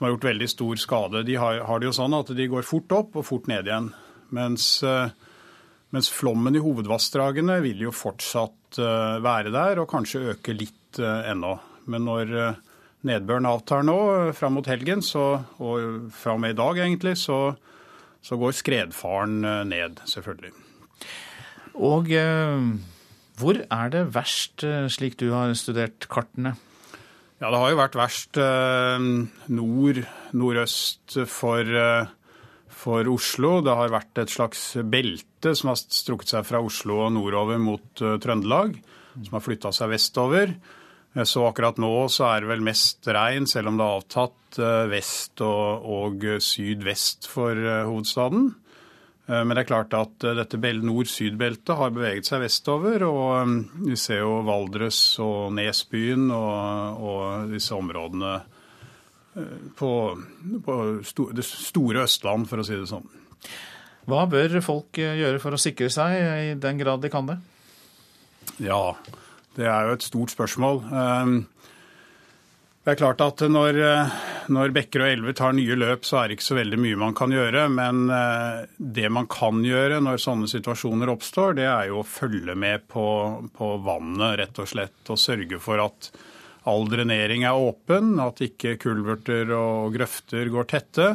som har gjort veldig stor skade. De har, har, det jo sånn at de går fort opp og fort ned igjen. Mens, mens flommen i hovedvassdragene vil jo fortsatt være der, og kanskje øke litt ennå. Men når nedbøren avtar nå fram mot helgen, så, og fra og med i dag egentlig, så, så går skredfaren ned, selvfølgelig. Og eh, hvor er det verst, slik du har studert kartene? Ja, det har jo vært verst eh, nord, nordøst for, eh, for Oslo. Det har vært et slags belte som har strukket seg fra Oslo og nordover mot eh, Trøndelag, som har flytta seg vestover. Så akkurat nå så er det vel mest regn, selv om det har avtatt vest og, og sydvest for hovedstaden. Men det er klart at dette nord-syd-beltet har beveget seg vestover. Og vi ser jo Valdres og Nesbyen og, og disse områdene på, på det store Østland, for å si det sånn. Hva bør folk gjøre for å sikre seg, i den grad de kan det? Ja, det er jo et stort spørsmål. Det er klart at når, når bekker og elver tar nye løp, så er det ikke så veldig mye man kan gjøre. Men det man kan gjøre når sånne situasjoner oppstår, det er jo å følge med på, på vannet, rett og slett. Og sørge for at all drenering er åpen, at ikke kulverter og grøfter går tette.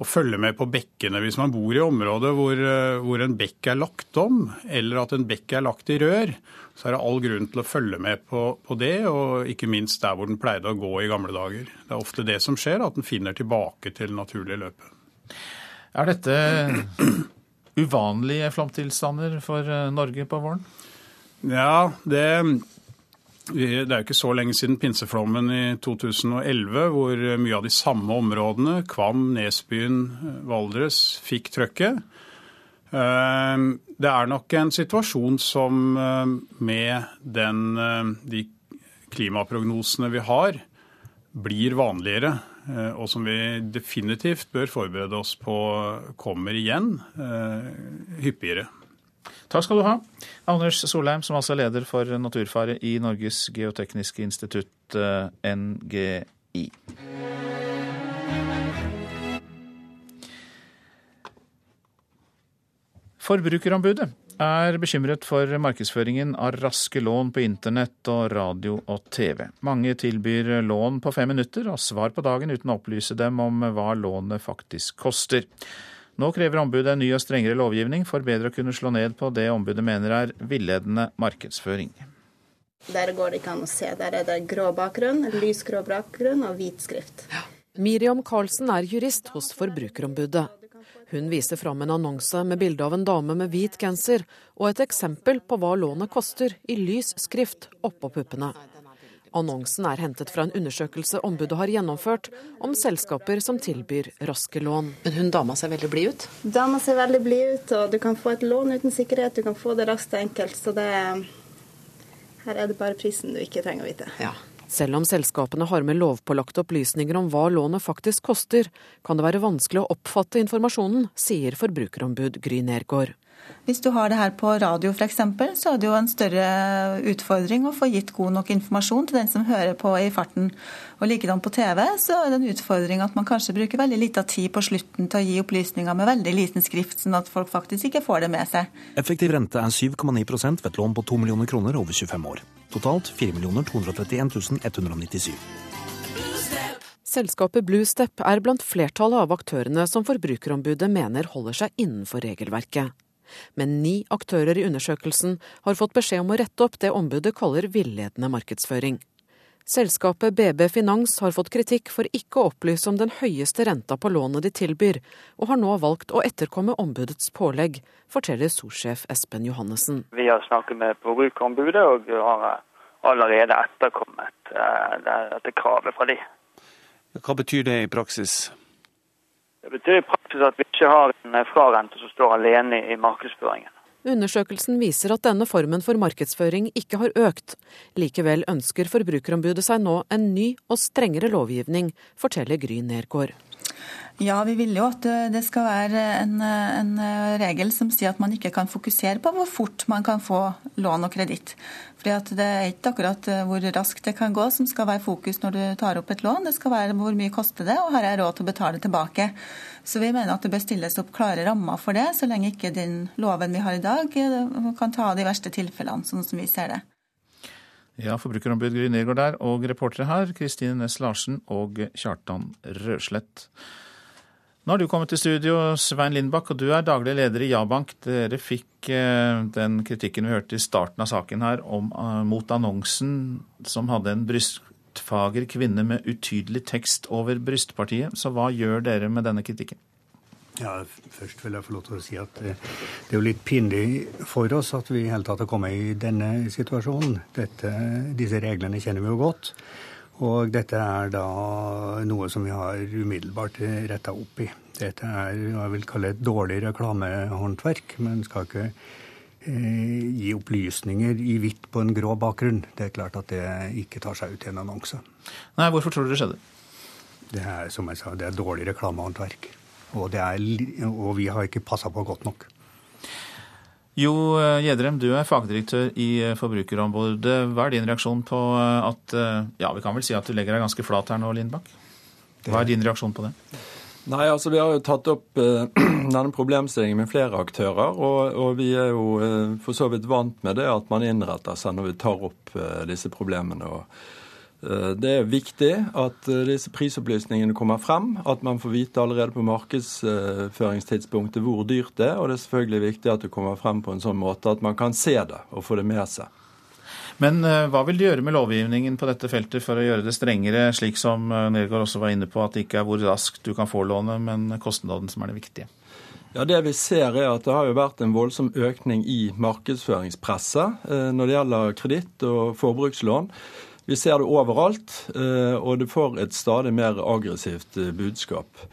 Og følge med på bekkene hvis man bor i områder hvor, hvor en bekk er lagt om, eller at en bekk er lagt i rør så er det all grunn til å følge med på, på, det, og ikke minst der hvor den pleide å gå i gamle dager. Det er ofte det som skjer, at den finner tilbake til det naturlige løpet. Er dette uvanlige flomtilstander for eh, Norge på våren? Ja, det, det er jo ikke så lenge siden pinseflommen i 2011, hvor mye av de samme områdene, Kvam, Nesbyen, Valdres, fikk trøkket. Det er nok en situasjon som med den, de klimaprognosene vi har, blir vanligere. Og som vi definitivt bør forberede oss på kommer igjen hyppigere. Takk skal du ha, Anders Solheim, som altså er leder for naturfare i Norges geotekniske institutt, NGI. Forbrukerombudet er bekymret for markedsføringen av raske lån på internett og radio og TV. Mange tilbyr lån på fem minutter og svar på dagen uten å opplyse dem om hva lånet faktisk koster. Nå krever ombudet en ny og strengere lovgivning for bedre å kunne slå ned på det ombudet mener er villedende markedsføring. Der går det ikke an å se. Der er det grå bakgrunn, lysgrå bakgrunn og hvit skrift. Miriam Karlsen er jurist hos Forbrukerombudet. Hun viser fram en annonse med bilde av en dame med hvit genser, og et eksempel på hva lånet koster, i lys skrift oppå puppene. Annonsen er hentet fra en undersøkelse ombudet har gjennomført om selskaper som tilbyr raske lån. Men hun dama ser veldig blid ut? Dama ser veldig blid ut, og du kan få et lån uten sikkerhet. Du kan få det raskt og enkelt. Så det, her er det bare prisen du ikke trenger å vite. Ja. Selv om selskapene har med lovpålagte opplysninger om hva lånet faktisk koster, kan det være vanskelig å oppfatte informasjonen, sier forbrukerombud Gry Nergård. Hvis du har det her på radio f.eks., så er det jo en større utfordring å få gitt god nok informasjon til den som hører på i farten. Og likedan på TV så er det en utfordring at man kanskje bruker veldig lita tid på slutten til å gi opplysninger med veldig liten skrift, sånn at folk faktisk ikke får det med seg. Effektiv rente er 7,9 ved et lån på 2 millioner kroner over 25 år. Totalt 4 231 197. Selskapet Bluestep er blant flertallet av aktørene som Forbrukerombudet mener holder seg innenfor regelverket. Men ni aktører i undersøkelsen har fått beskjed om å rette opp det ombudet kaller villedende markedsføring. Selskapet BB Finans har fått kritikk for ikke å opplyse om den høyeste renta på lånet de tilbyr, og har nå valgt å etterkomme ombudets pålegg, forteller sorsjef Espen Johannessen. Vi har snakket med Forbrukerombudet og har allerede etterkommet eh, dette kravet fra de. Hva betyr det i praksis? Det betyr i praksis at vi ikke har en frarente som står alene i markedsføringen. Undersøkelsen viser at denne formen for markedsføring ikke har økt. Likevel ønsker Forbrukerombudet seg nå en ny og strengere lovgivning, forteller Gry Nergård. Ja, vi vil jo at det skal være en, en, regel som sier at man ikke kan fokusere på hvor fort man kan få lån og kreditt. Fordi Det er ikke akkurat hvor raskt det kan gå som skal være fokus når du tar opp et lån. Det skal være hvor mye koster det, og har jeg råd til å betale tilbake. Så vi mener at det bør stilles opp klare rammer for det, så lenge ikke den loven vi har i dag kan ta de verste tilfellene, sånn som vi ser det. Ja, forbrukerombud Gry Nergård der, og reportere her Kristine Næss Larsen og Kjartan Røslett. Nå har du kommet til studio, Svein Lindbakk, og du er daglig leder i Ja-bank. Dere fikk eh, den kritikken vi hørte i starten av saken her om, uh, mot annonsen som hadde en brystfager kvinne med utydelig tekst over brystpartiet. Så hva gjør dere med denne kritikken? Ja, Først vil jeg få lov til å si at det, det er jo litt pinlig for oss at vi i hele tatt har kommet i denne situasjonen. Dette, disse reglene kjenner vi jo godt. Og dette er da noe som vi har umiddelbart retta opp i. Dette er jeg vil kalle et dårlig reklamehåndverk, men skal ikke eh, gi opplysninger i hvitt på en grå bakgrunn. Det er klart at det ikke tar seg ut i en annonse. Nei, Hvorfor tror du det skjedde? Det er som jeg sa, det er dårlig reklamehåndverk. Og, det er, og vi har ikke passa på godt nok. Jo eh, Gjedrem, du er fagdirektør i eh, Forbrukerombudet. Hva er din reaksjon på eh, at Ja, vi kan vel si at du legger deg ganske flat her nå, Lindbakk? Hva er din reaksjon på det? Nei, altså Vi har jo tatt opp eh, denne problemstillingen med flere aktører. Og, og vi er jo eh, for så vidt vant med det at man innretter seg når vi tar opp eh, disse problemene. og det er viktig at eh, disse prisopplysningene kommer frem, at man får vite allerede på markedsføringstidspunktet hvor dyrt det er. Og det er selvfølgelig viktig at det kommer frem på en sånn måte at man kan se det og få det med seg. Men eh, hva vil du gjøre med lovgivningen på dette feltet for å gjøre det strengere, slik som eh, Nergård også var inne på, at det ikke er hvor raskt du kan få lånet, men kostnaden som er det viktige? Ja, Det vi ser er at det har jo vært en voldsom økning i markedsføringspresset eh, når det gjelder kreditt og forbrukslån. Vi ser det overalt, eh, og det får et stadig mer aggressivt eh, budskap.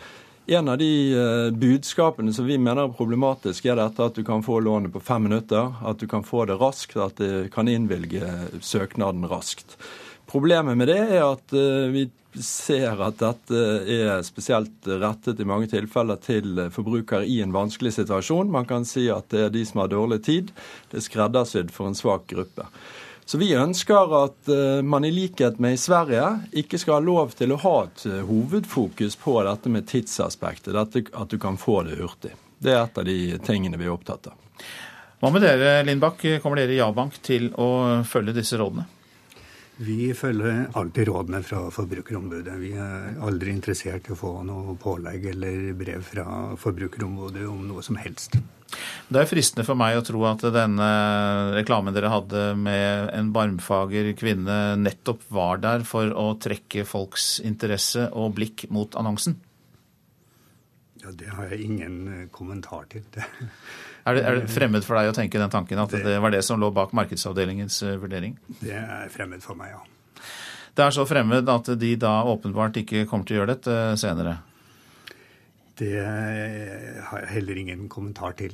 En av de eh, budskapene som vi mener er problematisk, er dette at du kan få lånet på fem minutter, at du kan få det raskt, at det kan innvilge søknaden raskt. Problemet med det er at vi ser at dette er spesielt rettet i mange tilfeller til forbrukere i en vanskelig situasjon. Man kan si at det er de som har dårlig tid. Det er skreddersydd for en svak gruppe. Så vi ønsker at eh, man i likhet med i Sverige ikke skal ha lov til å ha et eh, hovedfokus på dette med tidsaspektet, dette at du kan få det hurtig. Det er et av de tingene vi er opptatt av. Hva med dere, Lindbakk? Kommer dere i Ja-bank til å følge disse rådene? Vi følger alltid rådene fra Forbrukerombudet. Vi er aldri interessert i å få noe pålegg eller brev fra Forbrukerombudet om noe som helst. Det er fristende for meg å tro at denne reklamen dere hadde med en barmfager kvinne nettopp var der for å trekke folks interesse og blikk mot annonsen. Ja, Det har jeg ingen kommentar til. Det. Er det, er det fremmed for deg å tenke den tanken at det var det som lå bak markedsavdelingens eh, vurdering? Det er fremmed for meg, ja. Det er så fremmed at de da åpenbart ikke kommer til å gjøre dette senere. Det har jeg heller ingen kommentar til.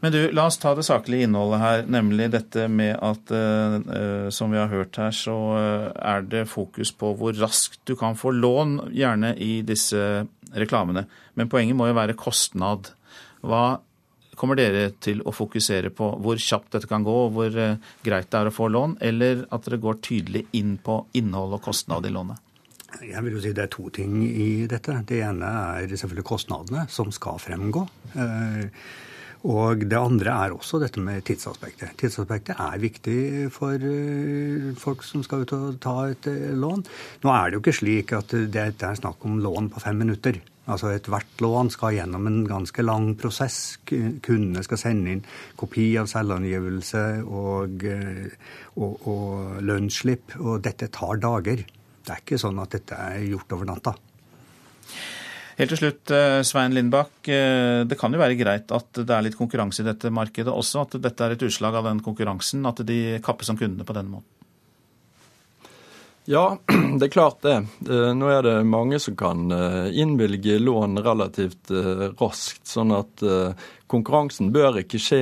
Men du, la oss ta det saklige innholdet her, nemlig dette med at eh, eh, som vi har hørt her, så eh, er det fokus på hvor raskt du kan få lån, gjerne i disse reklamene. Men poenget må jo være kostnad. Hva kommer dere til å fokusere på? Hvor kjapt dette kan gå, og hvor eh, greit det er å få lån, eller at dere går tydelig inn på innhold og kostnad i lånet? Jeg vil jo si Det er to ting i dette. Det ene er selvfølgelig kostnadene, som skal fremgå. Eh, Og det andre er også dette med tidsaspektet. Tidsaspektet er viktig for eh, folk som skal ut og ta et lån. Nå er det jo ikke slik at det er snakk om lån på fem minutter. Altså Ethvert lån skal gjennom en ganske lang prosess. Kundene skal sende inn kopi av selvangivelse og, eh, og, og lønnsslipp, og dette tar dager. Det er ikke sånn at dette er gjort over natta. Helt til slutt, eh, Svein Lindbakk. eh, Det kan jo være greit at det er litt konkurranse i dette markedet også. At dette er et utslag av den konkurransen. At de kappes om kundene på den måten. Ja, det er klart det. Eh, Nå er det mange som kan eh, innvilge lån relativt eh, raskt, sånn at konkurransen bør ikke skje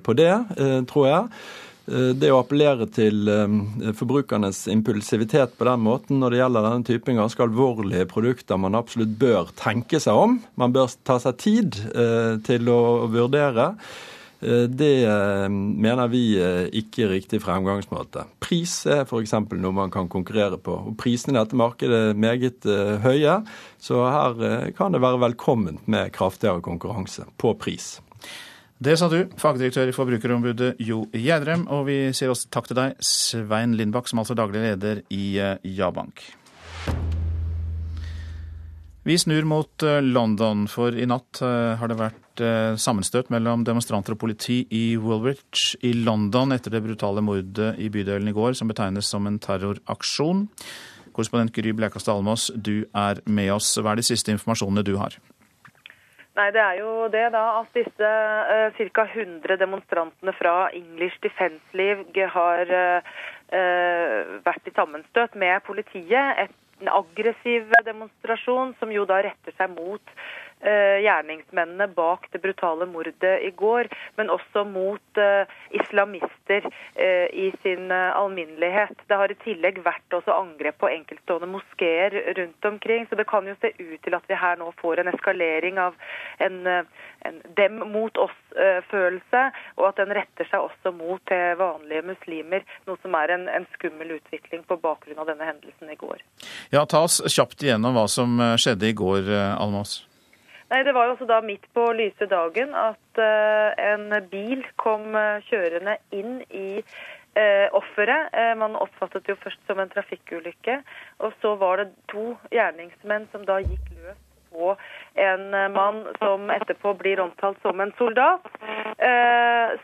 på det, tror jeg. Det å appellere til forbrukernes impulsivitet på den måten når det gjelder denne typen ganske alvorlige produkter man absolutt bør tenke seg om, man bør ta seg tid til å vurdere, det eh, mener vi eh, ikke er riktig fremgangsmåte. Pris er f.eks. noe man kan konkurrere på. og Prisene i dette markedet er meget eh, høye, så her eh, kan det være velkomment med kraftigere konkurranse på pris. Det sa du, fagdirektør i Forbrukerombudet Jo Gjerdrem. Og vi sier også takk til deg, Svein Lindbakk, som altså daglig leder i JaBank. Vi snur mot eh, London, for i natt eh, har det vært eh, sammenstøt mellom demonstranter og politi i Woolwich i London etter det brutale mordet i bydelen i går, som betegnes som en terroraksjon. Korrespondent Gry Blekastad Almås, du er med oss. Hva er de siste informasjonene du har? Nei, Det er jo det da at disse uh, ca. 100 demonstrantene fra English Defence League har uh, vært i sammenstøt med politiet. Et, en aggressiv demonstrasjon som jo da retter seg mot gjerningsmennene bak det brutale mordet i går, men også mot uh, islamister uh, i sin alminnelighet. Det har i tillegg vært også angrep på enkeltstående moskeer rundt omkring, så det kan jo se ut til at vi her nå får en eskalering av en, en dem mot oss-følelse, og at den retter seg også mot vanlige muslimer, noe som er en, en skummel utvikling på bakgrunn av denne hendelsen i går. Ja, Ta oss kjapt igjennom hva som skjedde i går, Almås. Nei, Det var jo også da midt på lyse dagen at uh, en bil kom uh, kjørende inn i uh, offeret. man oppfattet det jo først som en trafikkulykke. Og så var det to gjerningsmenn som da gikk løs på en mann som etterpå blir omtalt som en soldat.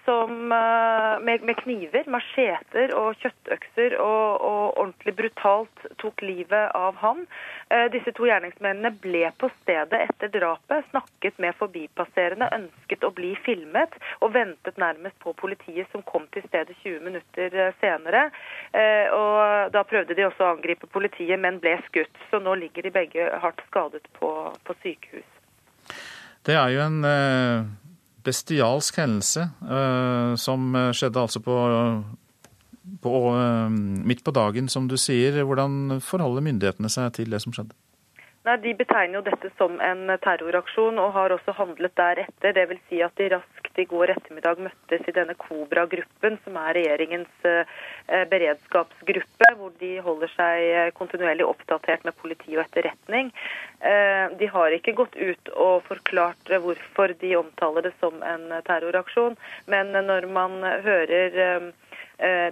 som med, med, kniver, macheter og kjøttøkser og, og ordentlig brutalt tok livet av ham. Eh, disse to gjerningsmennene ble på stedet etter drapet, snakket med forbipasserende, ønsket å bli filmet og ventet nærmest på politiet som kom til stedet 20 minutter eh, senere. Eh, og Da prøvde de også å angripe politiet, men ble skutt. Så nå ligger de begge hardt skadet på, på sykehus. Det er jo en bestialsk hendelse som skjedde altså på på, eh, midt på dagen, som du sier. Hvordan forholder myndighetene seg til det som skjedde? Nei, De betegner jo dette som en terroraksjon og har også handlet deretter. Dvs. Si at de raskt i går ettermiddag møttes i denne Kobra-gruppen, som er regjeringens eh, beredskapsgruppe, hvor de holder seg kontinuerlig oppdatert med politi og etterretning. Eh, de har ikke gått ut og forklart hvorfor de omtaler det som en terroraksjon, men når man hører Eh,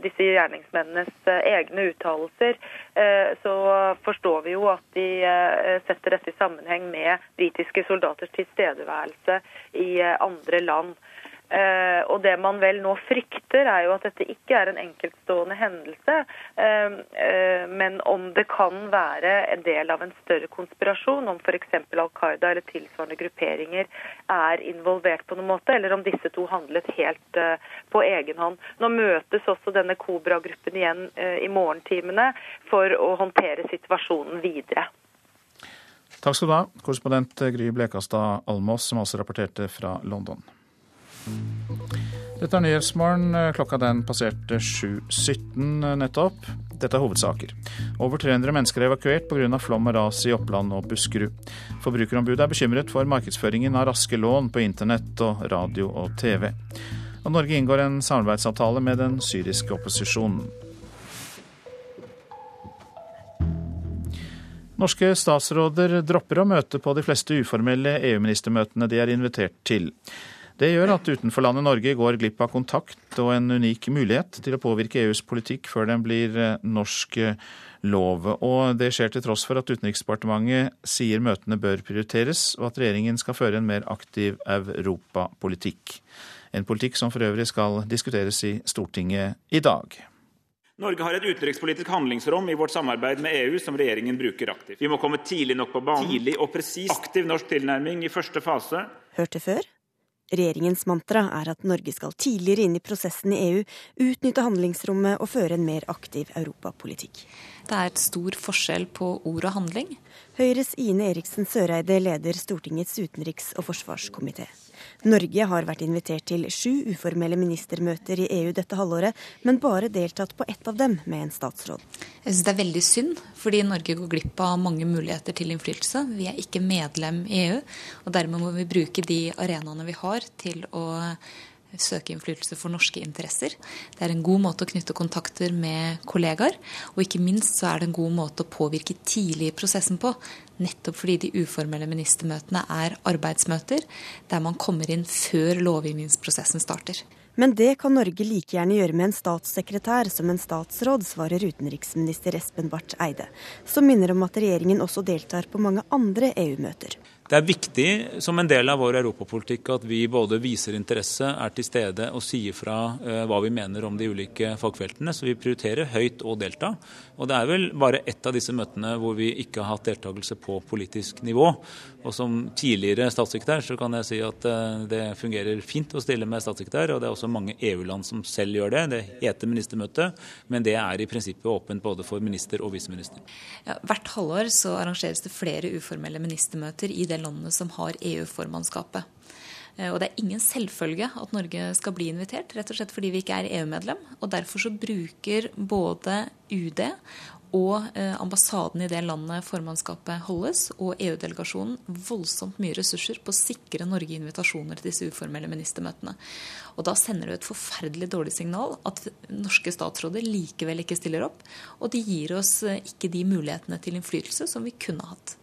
disse gjerningsmennenes eh, egne uttalelser, eh, så forstår vi jo at de setter dette i sammenheng med britiske soldaters tilstedeværelse i andre land. Eh, og det man vel nå frykter, er jo at dette ikke er en enkeltstående hendelse, eh, eh, men om det kan være en del av en større konspirasjon, om f.eks. Al Qaida eller tilsvarende grupperinger er involvert på noen måte, eller om disse to handlet helt på egen hånd. Nå møtes også denne Kobra-gruppen igjen i morgentimene for å håndtere situasjonen videre. Takk skal du ha, korrespondent Gry Blekastad Almås, som altså rapporterte fra London. Dette er Nyhetsmorgen. Klokka den passerte 7.17 nettopp. Dette er hovedsaker. Over 300 mennesker er evakuert pga. flom og ras i Oppland og Buskerud. Forbrukerombudet er bekymret for markedsføringen av raske lån på internett og radio og TV. Og Norge inngår en samarbeidsavtale med den syriske opposisjonen. Norske statsråder dropper å møte på de fleste uformelle EU-ministermøtene de er invitert til. Det gjør at utenforlandet Norge går glipp av kontakt og en unik mulighet til å påvirke EUs politikk før den blir eh, norsk eh, lov. Og det skjer til tross for at Utenriksdepartementet sier møtene bør prioriteres, og at regjeringen skal føre en mer aktiv europapolitikk. En politikk som for øvrig skal diskuteres i Stortinget i dag. Norge har et utenrikspolitisk handlingsrom i vårt samarbeid med EU som regjeringen bruker aktivt. Vi må komme tidlig nok på banen. Tidlig og presis. Aktiv norsk tilnærming i første fase. Hørte før? Regjeringens mantra er at Norge skal tidligere inn i prosessen i EU, utnytte handlingsrommet og føre en mer aktiv europapolitikk. Det er et stor forskjell på ord og handling. Høyres Ine Eriksen Søreide leder Stortingets utenriks- og forsvarskomité. Norge har vært invitert til sju uformelle ministermøter i EU dette halvåret, men bare deltatt på ett av dem med en statsråd. Jeg syns det er veldig synd, fordi Norge går glipp av mange muligheter til innflytelse. Vi er ikke medlem i EU, og dermed må vi bruke de arenaene vi har til å søke innflytelse for norske interesser. Det er en god måte å knytte kontakter med kollegaer, og ikke minst så er det en god måte å påvirke tidlig i prosessen på. Nettopp fordi de uformelle ministermøtene er arbeidsmøter der man kommer inn før lovgivningsprosessen starter. Men det kan Norge like gjerne gjøre med en statssekretær som en statsråd, svarer utenriksminister Espen Barth Eide, som minner om at regjeringen også deltar på mange andre EU-møter. Det er viktig som en del av vår europapolitikk at vi både viser interesse, er til stede og sier fra uh, hva vi mener om de ulike fagfeltene. Så vi prioriterer høyt å delta. Og det er vel bare ett av disse møtene hvor vi ikke har hatt deltakelse på politisk nivå. Og som tidligere statssekretær så kan jeg si at uh, det fungerer fint å stille med statssekretær, og det er også mange EU-land som selv gjør det. Det heter ministermøte, men det er i prinsippet åpent både for minister og viseminister. Ja, hvert halvår så arrangeres det flere uformelle ministermøter i det landet som har EU-formannskapet. Eh, og det er ingen selvfølge at Norge skal bli invitert, rett og slett fordi vi ikke er EU-medlem. Og derfor så bruker både UD og eh, ambassaden i det landet formannskapet holdes, og EU-delegasjonen voldsomt mye ressurser på å sikre Norge invitasjoner til disse uformelle ministermøtene. Og da sender det et forferdelig dårlig signal at norske statsråder likevel ikke stiller opp. Og de gir oss eh, ikke de mulighetene til innflytelse som vi kunne hatt.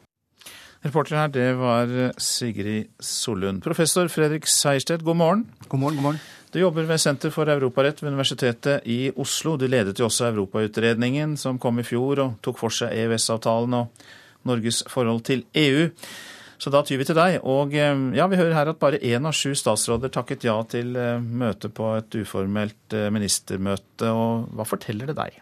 Reporter her, det var Sigrid Sollund. Professor Fredrik Sejersted, god morgen. God morgen, god morgen. Du jobber ved Senter for europarett ved Universitetet i Oslo. Du ledet jo også Europautredningen som kom i fjor og tok for seg EØS-avtalen og Norges forhold til EU. Så da tyr vi til deg. Og eh, ja, vi hører her at bare én av sju statsråder takket ja til eh, møte på et uformelt eh, ministermøte. Og hva forteller det deg?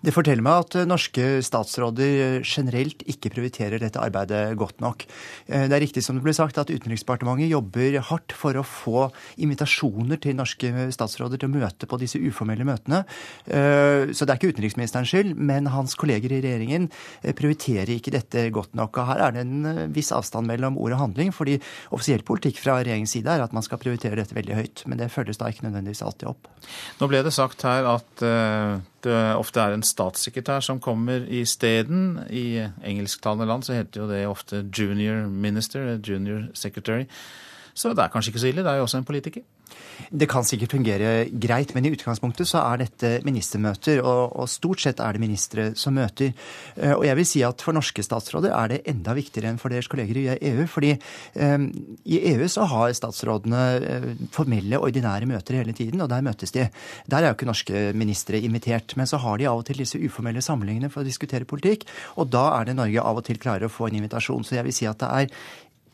Det forteller meg at norske statsråder generelt ikke prioriterer dette arbeidet godt nok. Eh, det er riktig som det ble sagt at Utenriksdepartementet jobber hardt for å få invitasjoner til norske statsråder til å møte på disse uformelle møtene. Eh, så det er ikke utenriksministerens skyld, men hans kolleger i regjeringen eh, prioriterer ikke dette godt nok. Og her er det en viss avstand mellom ord og handling, fordi offisiell politikk fra regjeringens side er at man skal prioritere dette veldig høyt. Men det følges da ikke nødvendigvis alltid opp. Nå ble det sagt her at det ofte er en statssekretær som kommer isteden. I engelsktalende land så heter jo det ofte junior minister, junior secretary. Så det er kanskje ikke så ille, det er jo også en politiker. Det kan sikkert fungere greit, men i utgangspunktet så er dette ministermøter. Og, og, stort sett er det ministre som møter. Eh, og jeg vil si at for norske statsråder er det enda viktigere enn for deres kolleger i EU. fordi um, i EU så har statsrådene uh, formelle, ordinære møter hele tiden, og der møtes de. Der er jo ikke norske ministre invitert. Men så har de av og til disse uformelle samlingene for å diskutere politikk. Og da er det Norge av og til klarer å få en invitasjon. Så jeg vil si at det er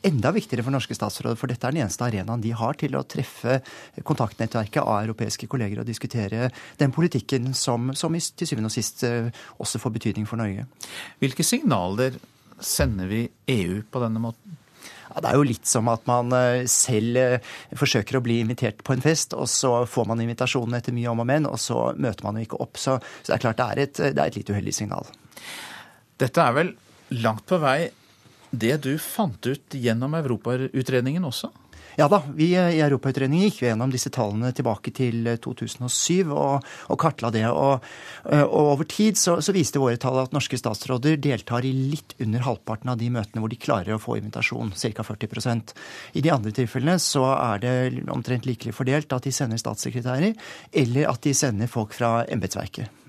enda viktigere for norske statsråder, for dette er den eneste arenaen de har til å treffe kontaktnettverket av europeiske kolleger og diskutere den politikken som, som til syvende og sist eh, også får betydning for Norge. Hvilke signaler sender vi EU på denne måten? Ja, det er jo litt som at man eh, selv eh, forsøker å bli invitert på en fest, og så får man invitasjonen etter mye om og men, og så møter man jo ikke opp. Så, så det er klart det er, et, det er et litt uheldig signal. Dette er vel langt på vei det du fant ut gjennom Europautredningen også? Ja da, vi i Europautredningen gikk gjennom disse tallene tilbake til 2007 og, og kartla det. Og, og over tid så, så, viste våre tall at norske statsråder deltar i litt under halvparten av de møtene hvor de klarer å få invitasjon, ca. 40% I de andre tilfellene så er det omtrent likelig fordelt at de sender statssekretærer, eller at de sender folk fra embetsverket.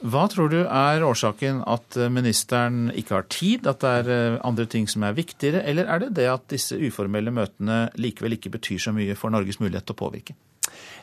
Hva tror du er årsaken at eh, ministeren ikke har tid, at det er eh, andre ting som er viktigere, eller er det det at disse uformelle møtene likevel ikke betyr så mye for Norges mulighet til å påvirke?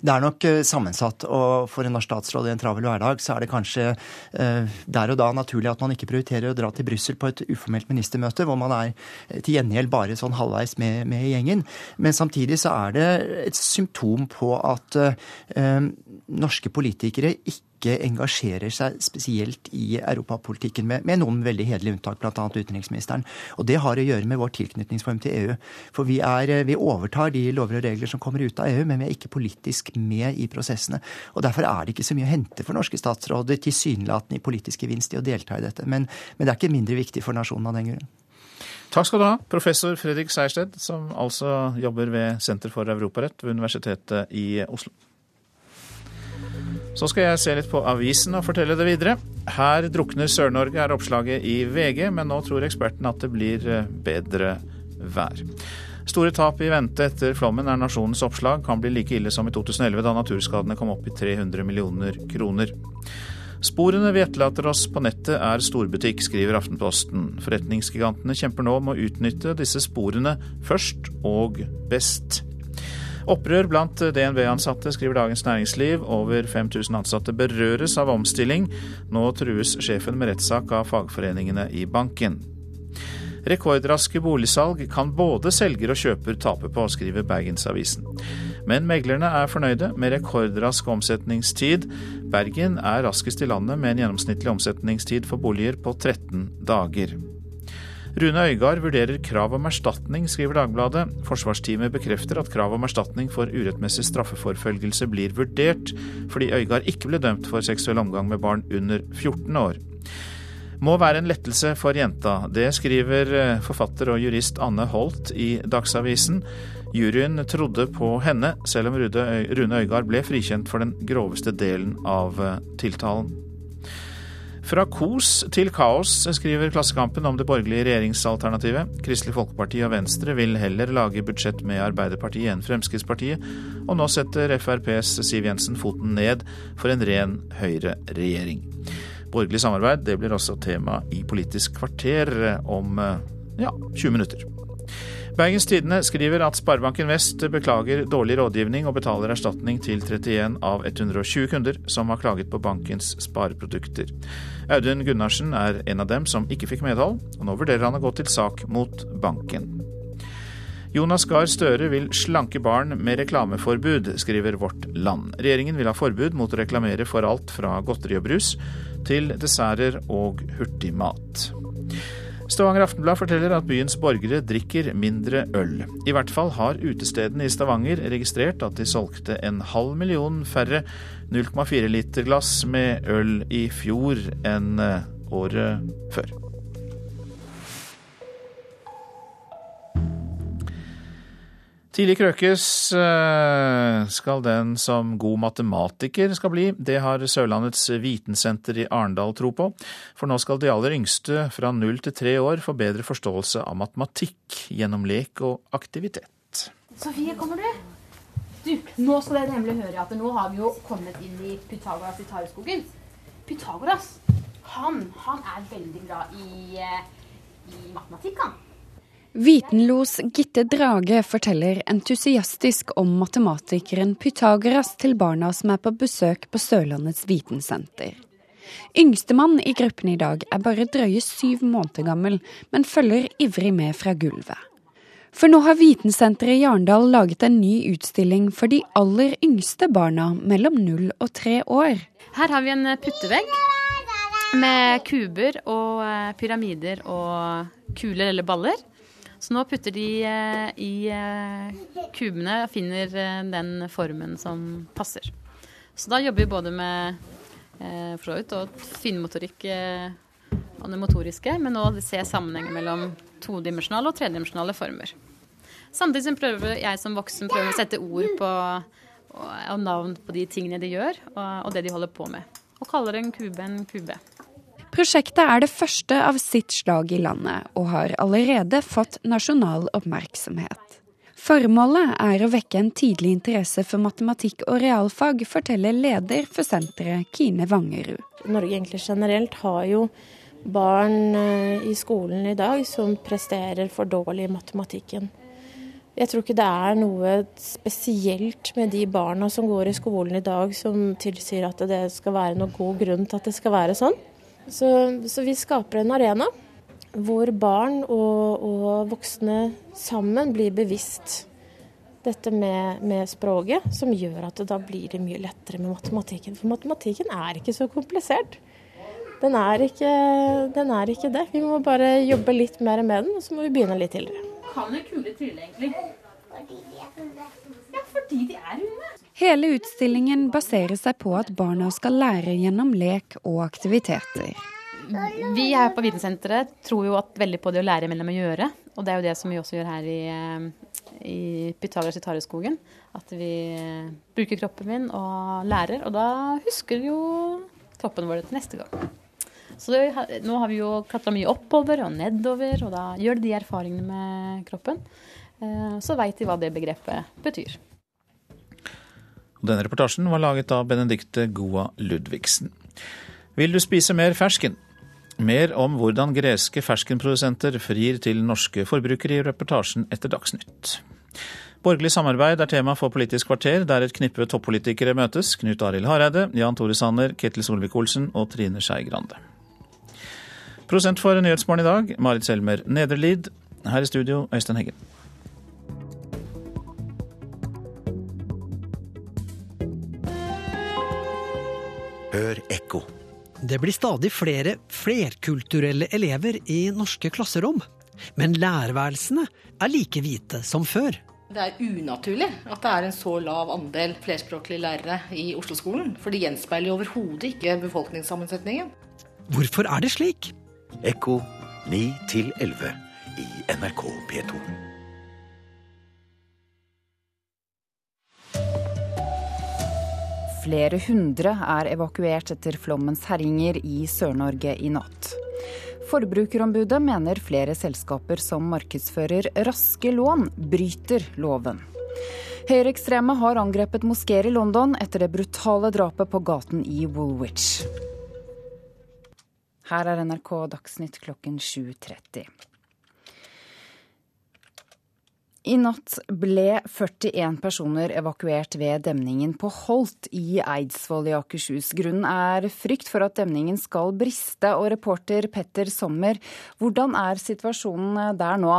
Det er nok eh, sammensatt, og for en norsk statsråd i en travel hverdag så er det kanskje eh, der og da naturlig at man ikke prioriterer å dra til Brussel på et uformelt ministermøte, hvor man er til gjengjeld bare sånn halvveis med, med gjengen. Men samtidig så er det et symptom på at eh, norske politikere ikke ikke engasjerer seg spesielt i europapolitikken, med, med noen veldig hederlige unntak, bl.a. utenriksministeren. Og det har å gjøre med vår tilknytningsform til EU. For vi, er, vi, overtar de lover og regler som kommer ut av EU, men vi er ikke politisk med i prosessene. Og derfor er det ikke så mye å hente for norske statsråder tilsynelatende i politisk gevinst i å delta i dette. Men, men det er ikke mindre viktig for nasjonen av den grunn. Takk skal du ha, professor Fredrik Sejersted, som altså jobber ved Senter for europarett ved Universitetet i Oslo. Så skal jeg se litt på avisen og fortelle det videre. Her drukner Sør-Norge, er oppslaget i VG, men nå tror ekspertene at det blir eh, bedre vær. Store tap i vente etter flommen er nasjonens oppslag. Kan bli like ille som i 2011, da naturskadene kom opp i 300 millioner kroner. Sporene vi etterlater oss på nettet er storbutikk, skriver Aftenposten. Forretningsgigantene kjemper nå med å utnytte disse sporene først og best. Opprør blant DNB-ansatte, skriver Dagens Næringsliv. Over 5000 ansatte berøres av omstilling. Nå trues sjefen med rettssak av fagforeningene i banken. Rekordraske boligsalg kan både selger og kjøper tape på, skriver Bergensavisen. Men meglerne er fornøyde med rekordrask omsetningstid. Bergen er raskest i landet med en gjennomsnittlig omsetningstid for boliger på 13 dager. Rune Øygard vurderer krav om erstatning, skriver Dagbladet. Forsvarsteamet bekrefter at krav om erstatning for urettmessig straffeforfølgelse blir vurdert, fordi Øygard ikke ble dømt for seksuell omgang med barn under 14 år. Må være en lettelse for jenta. Det skriver eh, forfatter og jurist Anne Holt i Dagsavisen. Juryen trodde på henne, selv om Rune Øygard ble frikjent for den groveste delen av eh, tiltalen. Fra kos til kaos, skriver Klassekampen om det borgerlige regjeringsalternativet. Kristelig Folkeparti og Venstre vil heller lage budsjett med Arbeiderpartiet enn Fremskrittspartiet, og nå setter FrPs Siv Jensen foten ned for en ren høyreregjering. Borgerlig samarbeid det blir også tema i Politisk kvarter om ja, 20 minutter. Bergens Tidende skriver at Sparebanken Vest beklager dårlig rådgivning og betaler erstatning til 31 av 120 kunder som har klaget på bankens spareprodukter. Audun Gunnarsen er en av dem som ikke fikk medhold, og nå vurderer han å gå til sak mot banken. Jonas Gahr Støre vil slanke barn med reklameforbud, skriver Vårt Land. Regjeringen vil ha forbud mot å reklamere for alt fra godteri og brus til desserter og hurtigmat. Stavanger Aftenblad forteller at byens borgere drikker mindre øl. I hvert fall har utestedene i Stavanger registrert at de solgte en halv million færre 0,4 liter glass med øl i fjor enn eh, året før. Tidlig krøkes eh, skal den som god matematiker skal bli. Det har Sørlandets vitensenter i Arendal tro på. For nå skal de aller yngste fra null til tre år få bedre forståelse av matematikk gjennom lek og aktivitet. Sofie, kommer du? Du, Nå skal dere nemlig høre at nå har vi jo kommet inn i Pythagoras i tareskogen. Pythagoras, han, han er veldig glad i, eh, i matematikk, han. Vitenlos Gitte Drage forteller entusiastisk om matematikeren Pythagoras til barna som er på besøk på Sørlandets vitensenter. Yngstemann i gruppen i dag er bare drøye syv måneder gammel, men følger ivrig med fra gulvet. For nå har Vitensenteret i Arendal laget en ny utstilling for de aller yngste barna mellom null og tre år. Her har vi en puttevegg med kuber og eh, pyramider og kuler eller baller. Så nå putter de eh, i eh, kubene og finner eh, den formen som passer. Så da jobber vi både med for så vidt og finmotorikk og det motoriske, men òg se sammenhengen mellom todimensjonale og tredimensjonale former. Samtidig som prøver jeg som voksen prøver å sette ord på og navn på de tingene de gjør, og det de holder på med. Og kaller en kube en kube. Prosjektet er det første av sitt slag i landet, og har allerede fått nasjonal oppmerksomhet. Formålet er å vekke en tidlig interesse for matematikk og realfag, forteller leder for senteret, Kine Vangerud. Norge egentlig generelt har jo barn eh, i skolen i dag som presterer for dårlig i matematikken. Jeg tror ikke det er noe spesielt med de barna som går i skolen i dag som tilsier at det skal være noen god grunn til at det skal være sånn. Så, så vi skaper en arena hvor barn og, og voksne sammen blir bevisst dette med, med, språket, som gjør at det da blir det mye lettere med matematikken. For matematikken er ikke så komplisert. Den er ikke, den er ikke det. Vi må bare jobbe litt mer med den, og så må vi begynne litt tidligere. Kan du kule trylle, egentlig? Fordi de er fulle. Ja, fordi de er runde. Hele utstillingen baserer seg på at barna skal lære gjennom lek og aktiviteter. Vi her på Vitensenteret tror jo at veldig på det å lære mellom å gjøre. Og det er jo det som vi også gjør her i, eh, i Pythagoras i Tareskogen. At vi eh, bruker kroppen min og lærer, og da husker jo kroppen vår til neste gang. Så det, nå har vi jo klatra mye oppover og nedover, og da gjør de erfaringene med kroppen. Eh, så veit de hva det begrepet betyr. Denne reportasjen var laget av Benedicte Goa Ludvigsen. Vil du spise mer fersken? Mer om hvordan greske ferskenprodusenter frir til norske forbrukere i reportasjen etter Dagsnytt. Borgerlig samarbeid er tema for Politisk kvarter, der et knippe toppolitikere møtes. Knut Arild Hareide, Jan Tore Sanner, Ketil Solvik-Olsen og Trine Skei Grande. Prosent for Nyhetsmorgen i dag, Marit Selmer Nederlid. Her i studio, Øystein Heggen. Hør ekko. Det blir stadig flere flerkulturelle elever i norske klasserom. Men lærerværelsene er like hvite som før. Det er unaturlig at det er en så lav andel flerspråklige lærere i Oslo-skolen. For det gjenspeiler jo overhodet ikke befolkningssammensetningen. Hvorfor er det slik? Ekko 9 11 i NRK P2. Flere hundre er evakuert etter flommens herjinger i Sør-Norge i natt. Forbrukerombudet mener flere selskaper som markedsfører raske lån, bryter loven. Høyreekstreme har angrepet moskeer i London etter det brutale drapet på gaten i Woolwich. Her er NRK Dagsnytt klokken 7.30. I natt ble 41 personer evakuert ved demningen på Holt i Eidsvoll i Akershus. Grunnen er frykt for at demningen skal briste. Og reporter Petter Sommer, hvordan er situasjonen der nå?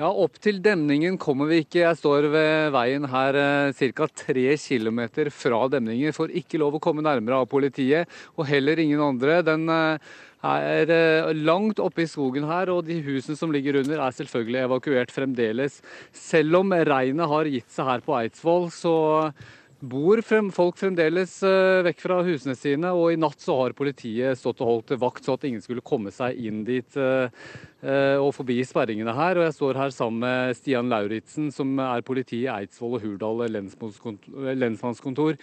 Ja, Opp til demningen kommer vi ikke. Jeg står ved veien her ca. tre km fra demningen. Får ikke lov å komme nærmere av politiet, og heller ingen andre. Den er langt oppe i skogen her, og de husene som ligger under er selvfølgelig evakuert fremdeles. Selv om regnet har gitt seg her på Eidsvoll, så bor folk fremdeles vekk fra husene sine. Og i natt så har politiet stått og holdt vakt så at ingen skulle komme seg inn dit og forbi sperringene her. Og jeg står her sammen med Stian Lauritzen, som er politi i Eidsvoll og Hurdal lensmannskontor.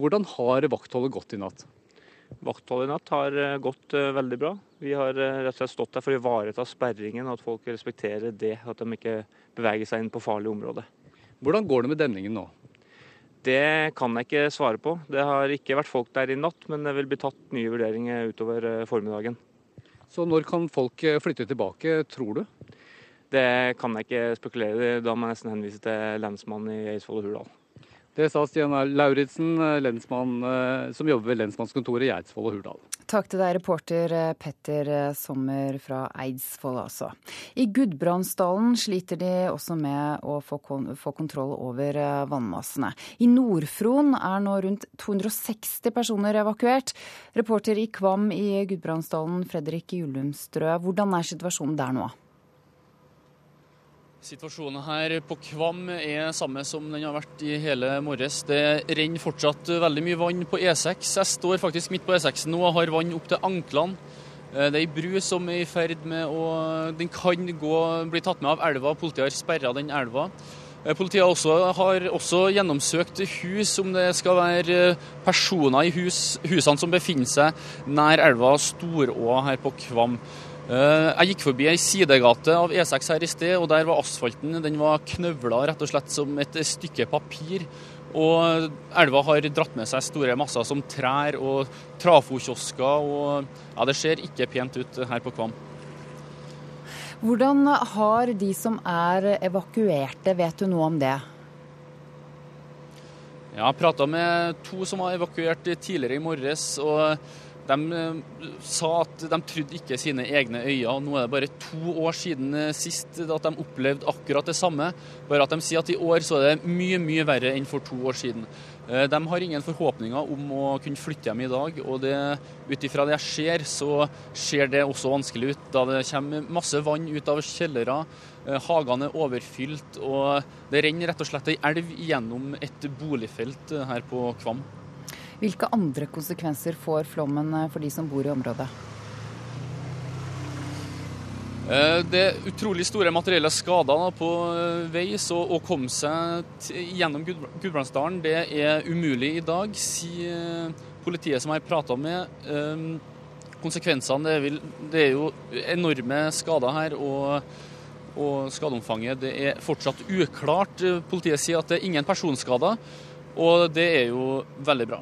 Hvordan har vaktholdet gått i natt? Vaktholdet i natt har gått veldig bra. Vi har rett og slett stått der for å ivareta sperringen, og at folk respekterer det, at de ikke beveger seg inn på farlig område. Hvordan går det med demningen nå? Det kan jeg ikke svare på. Det har ikke vært folk der i natt, men det vil bli tatt nye vurderinger utover formiddagen. Så når kan folk flytte tilbake, tror du? Det kan jeg ikke spekulere i. Da må jeg nesten henvise til lensmannen i Eidsvoll og Hurdal. Det sa Stian Lauritzen, som jobber ved lensmannskontoret i Eidsvoll og Hurdal. Takk til deg, reporter Petter Sommer fra Eidsvoll, altså. I Gudbrandsdalen sliter de også med å få, få kontroll over vannmassene. I Nord-Fron er nå rundt 260 personer evakuert. Reporter i Kvam i Gudbrandsdalen, Fredrik Jullumstrø, hvordan er situasjonen der nå? Situasjonen her på Kvam er samme som den har vært i hele morges. Det renner fortsatt veldig mye vann på E6. Jeg står faktisk midt på E6 nå og har vann opp til anklene. Det er ei bru som er i ferd med å Den kan gå, bli tatt med av elva. Politiet har sperra den elva. Politiet også, har også gjennomsøkt hus, om det skal være personer i hus, husene som befinner seg nær elva Storåa her på Kvam. Jeg gikk forbi ei sidegate av E6 her i sted, og der var asfalten den var knøvla rett og slett som et stykke papir. Og elva har dratt med seg store masser som trær og trafokiosker. og ja, Det ser ikke pent ut her på Kvam. Hvordan har de som er evakuerte, vet du noe om det? Jeg har prata med to som var evakuert tidligere i morges. og de sa at de trodde ikke sine egne øyne. Nå er det bare to år siden sist at de opplevde akkurat det samme. Bare at de sier at i år så er det mye, mye verre enn for to år siden. De har ingen forhåpninger om å kunne flytte hjem i dag. Og ut ifra det jeg ser, så ser det også vanskelig ut. Da det kommer masse vann ut av kjellere. Hagene er overfylt, og det renner rett og slett ei elv gjennom et boligfelt her på Kvam. Hvilke andre konsekvenser får flommen for de som bor i området? Det er utrolig store materielle skader på vei, så å komme seg gjennom Gudbrandsdalen det er umulig i dag, sier politiet som jeg har prata med. Konsekvensene det er, er, jo enorme skader her. og og skadeomfanget er fortsatt uklart. Politiet sier at det er ingen personskader, og det er jo veldig bra.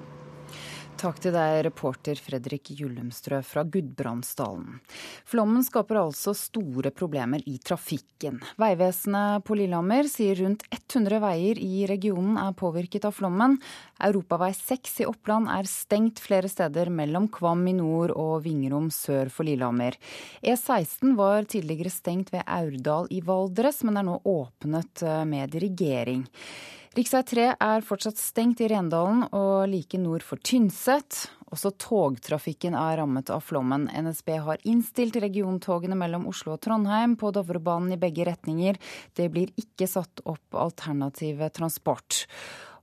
Takk til deg, reporter Fredrik Jullumstrø fra Gudbrandsdalen. Flommen skaper altså store problemer i trafikken. Vegvesenet på Lillehammer sier rundt 100 veier i regionen er påvirket av flommen. Europavei 6 i Oppland er stengt flere steder mellom Kvam i nord og Vingrom sør for Lillehammer. E16 var tidligere stengt ved Aurdal i Valdres, men er nå åpnet eh, med dirigering. Rv. 3 er fortsatt stengt i Rendalen og like nord for Tynset. Også togtrafikken er rammet av flommen. NSB har innstilt regiontogene mellom Oslo og Trondheim på Dovrebanen i begge retninger. Det blir ikke satt opp alternativ transport.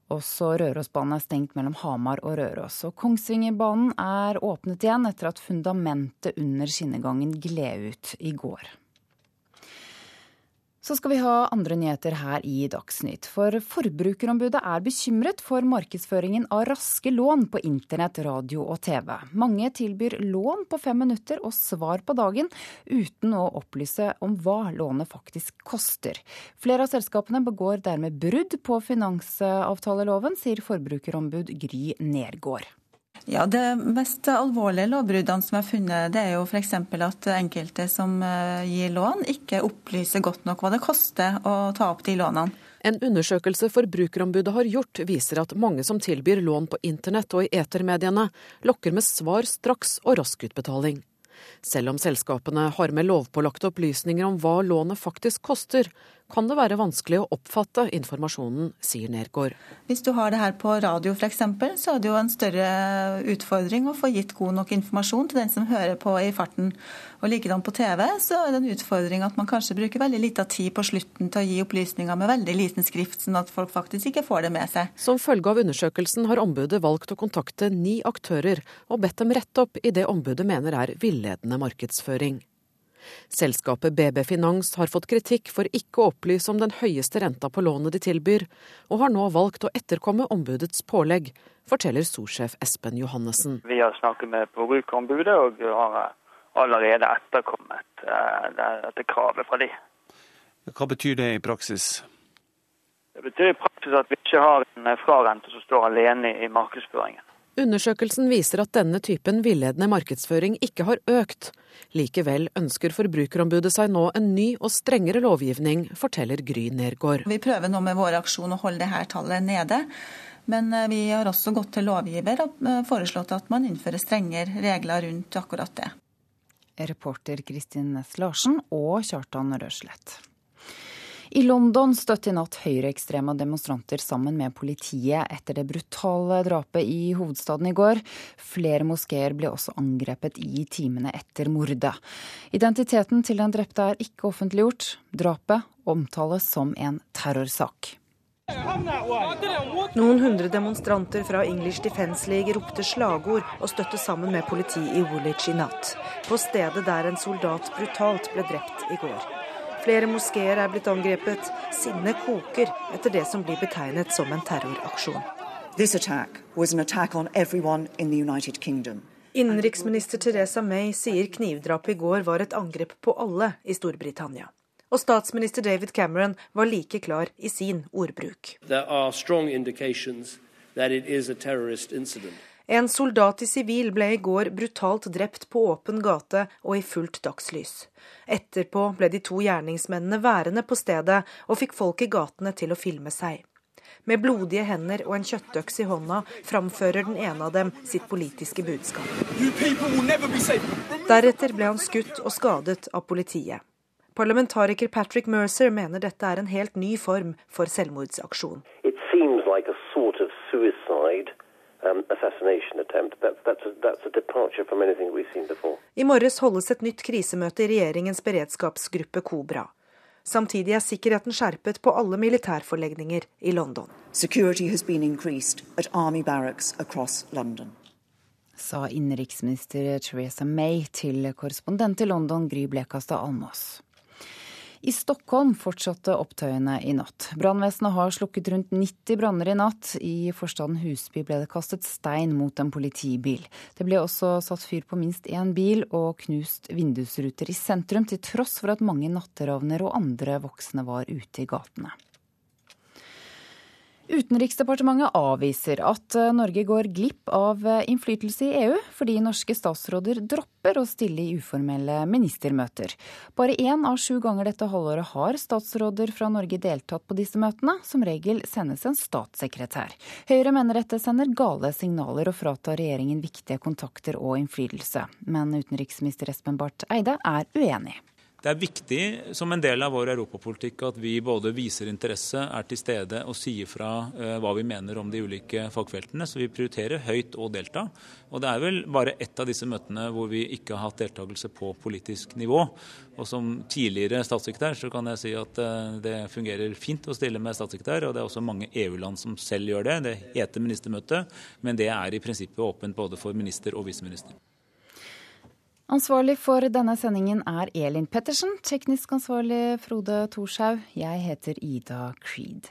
Også Rørosbanen er stengt mellom Hamar og Røros. Og Kongsvingerbanen er åpnet igjen etter at fundamentet under skinnegangen gled ut i går. Så skal vi ha andre nyheter her i Dagsnytt. For Forbrukerombudet er bekymret for markedsføringen av raske lån på internett, radio og TV. Mange tilbyr lån på fem minutter og svar på dagen, uten å opplyse om hva lånet faktisk koster. Flere av selskapene begår dermed brudd på finansavtaleloven, sier forbrukerombud Gry Nergård. Ja, Det mest alvorlige lovbruddene som er funnet, det er jo f.eks. at enkelte som eh, gir lån, ikke opplyser godt nok hva det koster å ta opp de lånene. En undersøkelse Forbrukerombudet har gjort, viser at mange som tilbyr lån på internett og i etermediene, lokker med svar straks og rask utbetaling. Selv om selskapene har med lovpålagte opplysninger om hva lånet faktisk koster, kan det være vanskelig å oppfatte informasjonen, sier Nergård. Hvis du har det her på radio f.eks., så er det jo en større utfordring å få gitt god nok informasjon til den som hører på i farten. Og likedan på TV så er det en utfordring at man kanskje bruker veldig lita tid på slutten til å gi opplysninger med veldig liten skrift, sånn at folk faktisk ikke får det med seg. Som følge av undersøkelsen har ombudet valgt å kontakte ni aktører og bedt dem rette opp i det ombudet mener er villedende markedsføring. Selskapet BB Finans har fått kritikk for ikke å opplyse om den høyeste renta på lånet de tilbyr, og har nå valgt å etterkomme ombudets pålegg, forteller Sorsjef Espen Johannessen. Vi har snakket med forbrukerombudet og har allerede etterkommet eh, dette kravet fra de. Hva betyr det i praksis? Det betyr i praksis at vi ikke har en frarente som står alene i markedsføringen. Undersøkelsen viser at denne typen villedende markedsføring ikke har økt. Likevel ønsker Forbrukerombudet seg nå en ny og strengere lovgivning, forteller Gry Nergård. Vi prøver nå med vår aksjon å holde dette tallet nede. Men eh, vi har også gått til lovgiver og eh, foreslått at man innfører strengere regler rundt akkurat det. Reporter Kristin Næss Larsen og Kjartan Røslett. I London støtte i natt høyreekstreme demonstranter sammen med politiet etter det brutale drapet i hovedstaden i går. Flere moskeer ble også angrepet i timene etter mordet. Identiteten til den drepte er ikke offentliggjort. Drapet omtales som en terrorsak. Noen hundre demonstranter fra English Defence League ropte slagord og støtte sammen med politi i Woolwich i natt, på stedet der en soldat brutalt ble drept i går. Flere moskeer er blitt angrepet. Sinnet koker etter det som blir betegnet som en terroraksjon. Innenriksminister Teresa May sier knivdrapet i går var et angrep på alle i Storbritannia. Og statsminister David Cameron var like klar i sin ordbruk. There are strong indications that it is a terrorist incident. En soldat i sivil ble i går brutalt drept på åpen gate og i fullt dagslys. Etterpå ble de to gjerningsmennene værende på stedet og fikk folk i gatene til å filme seg. Med blodige hender og en kjøttøks i hånda framfører den ene av dem sitt politiske budskap. Deretter ble han skutt og skadet av politiet. Parlamentariker Patrick Mercer mener dette er en helt ny form for selvmordsaksjon. It seems like a sort of suicide um, assassination attempt. That, that's, a, that's a departure from anything we've seen before. I morges holdes et nytt krisemøte i regjeringens beredskapsgruppe Kobra. Samtidig er sikkerheten skjerpet på alle militærforlegninger i London. Security has been increased at army barracks across London. Sa innenriksminister Theresa May til korrespondent i London Gry Blekastad Almås. I Stockholm fortsatte opptøyene i natt. Brannvesenet har slukket rundt 90 branner i natt. I forstaden Husby ble det kastet stein mot en politibil. Det ble også satt fyr på minst én bil og knust vindusruter i sentrum, til tross for at mange natteravner og andre voksne var ute i gatene. Utenriksdepartementet avviser at eh, Norge går glipp av eh, innflytelse i EU, fordi norske statsråder dropper å stille i uformelle ministermøter. Bare én av sju ganger dette halvåret har statsråder fra Norge deltatt på disse møtene. Som regel sendes en statssekretær. Høyre mener dette sender gale signaler og fratar regjeringen viktige kontakter og innflytelse. Men utenriksminister Espen Barth Eide er uenig. Det er viktig som en del av vår europapolitikk at vi både viser interesse, er til stede og sier fra uh, hva vi mener om de ulike fagfeltene. Så vi prioriterer høyt å delta. Og det er vel bare ett av disse møtene hvor vi ikke har hatt deltakelse på politisk nivå. Og som tidligere statssekretær så kan jeg si at uh, det fungerer fint å stille med statssekretær. Og det er også mange EU-land som selv gjør det. Det heter ministermøte, men det er i prinsippet åpent både for minister og viseminister. Ansvarlig for denne sendingen er Elin Pettersen. Teknisk ansvarlig Frode Thorshaug. Jeg heter Ida Creed.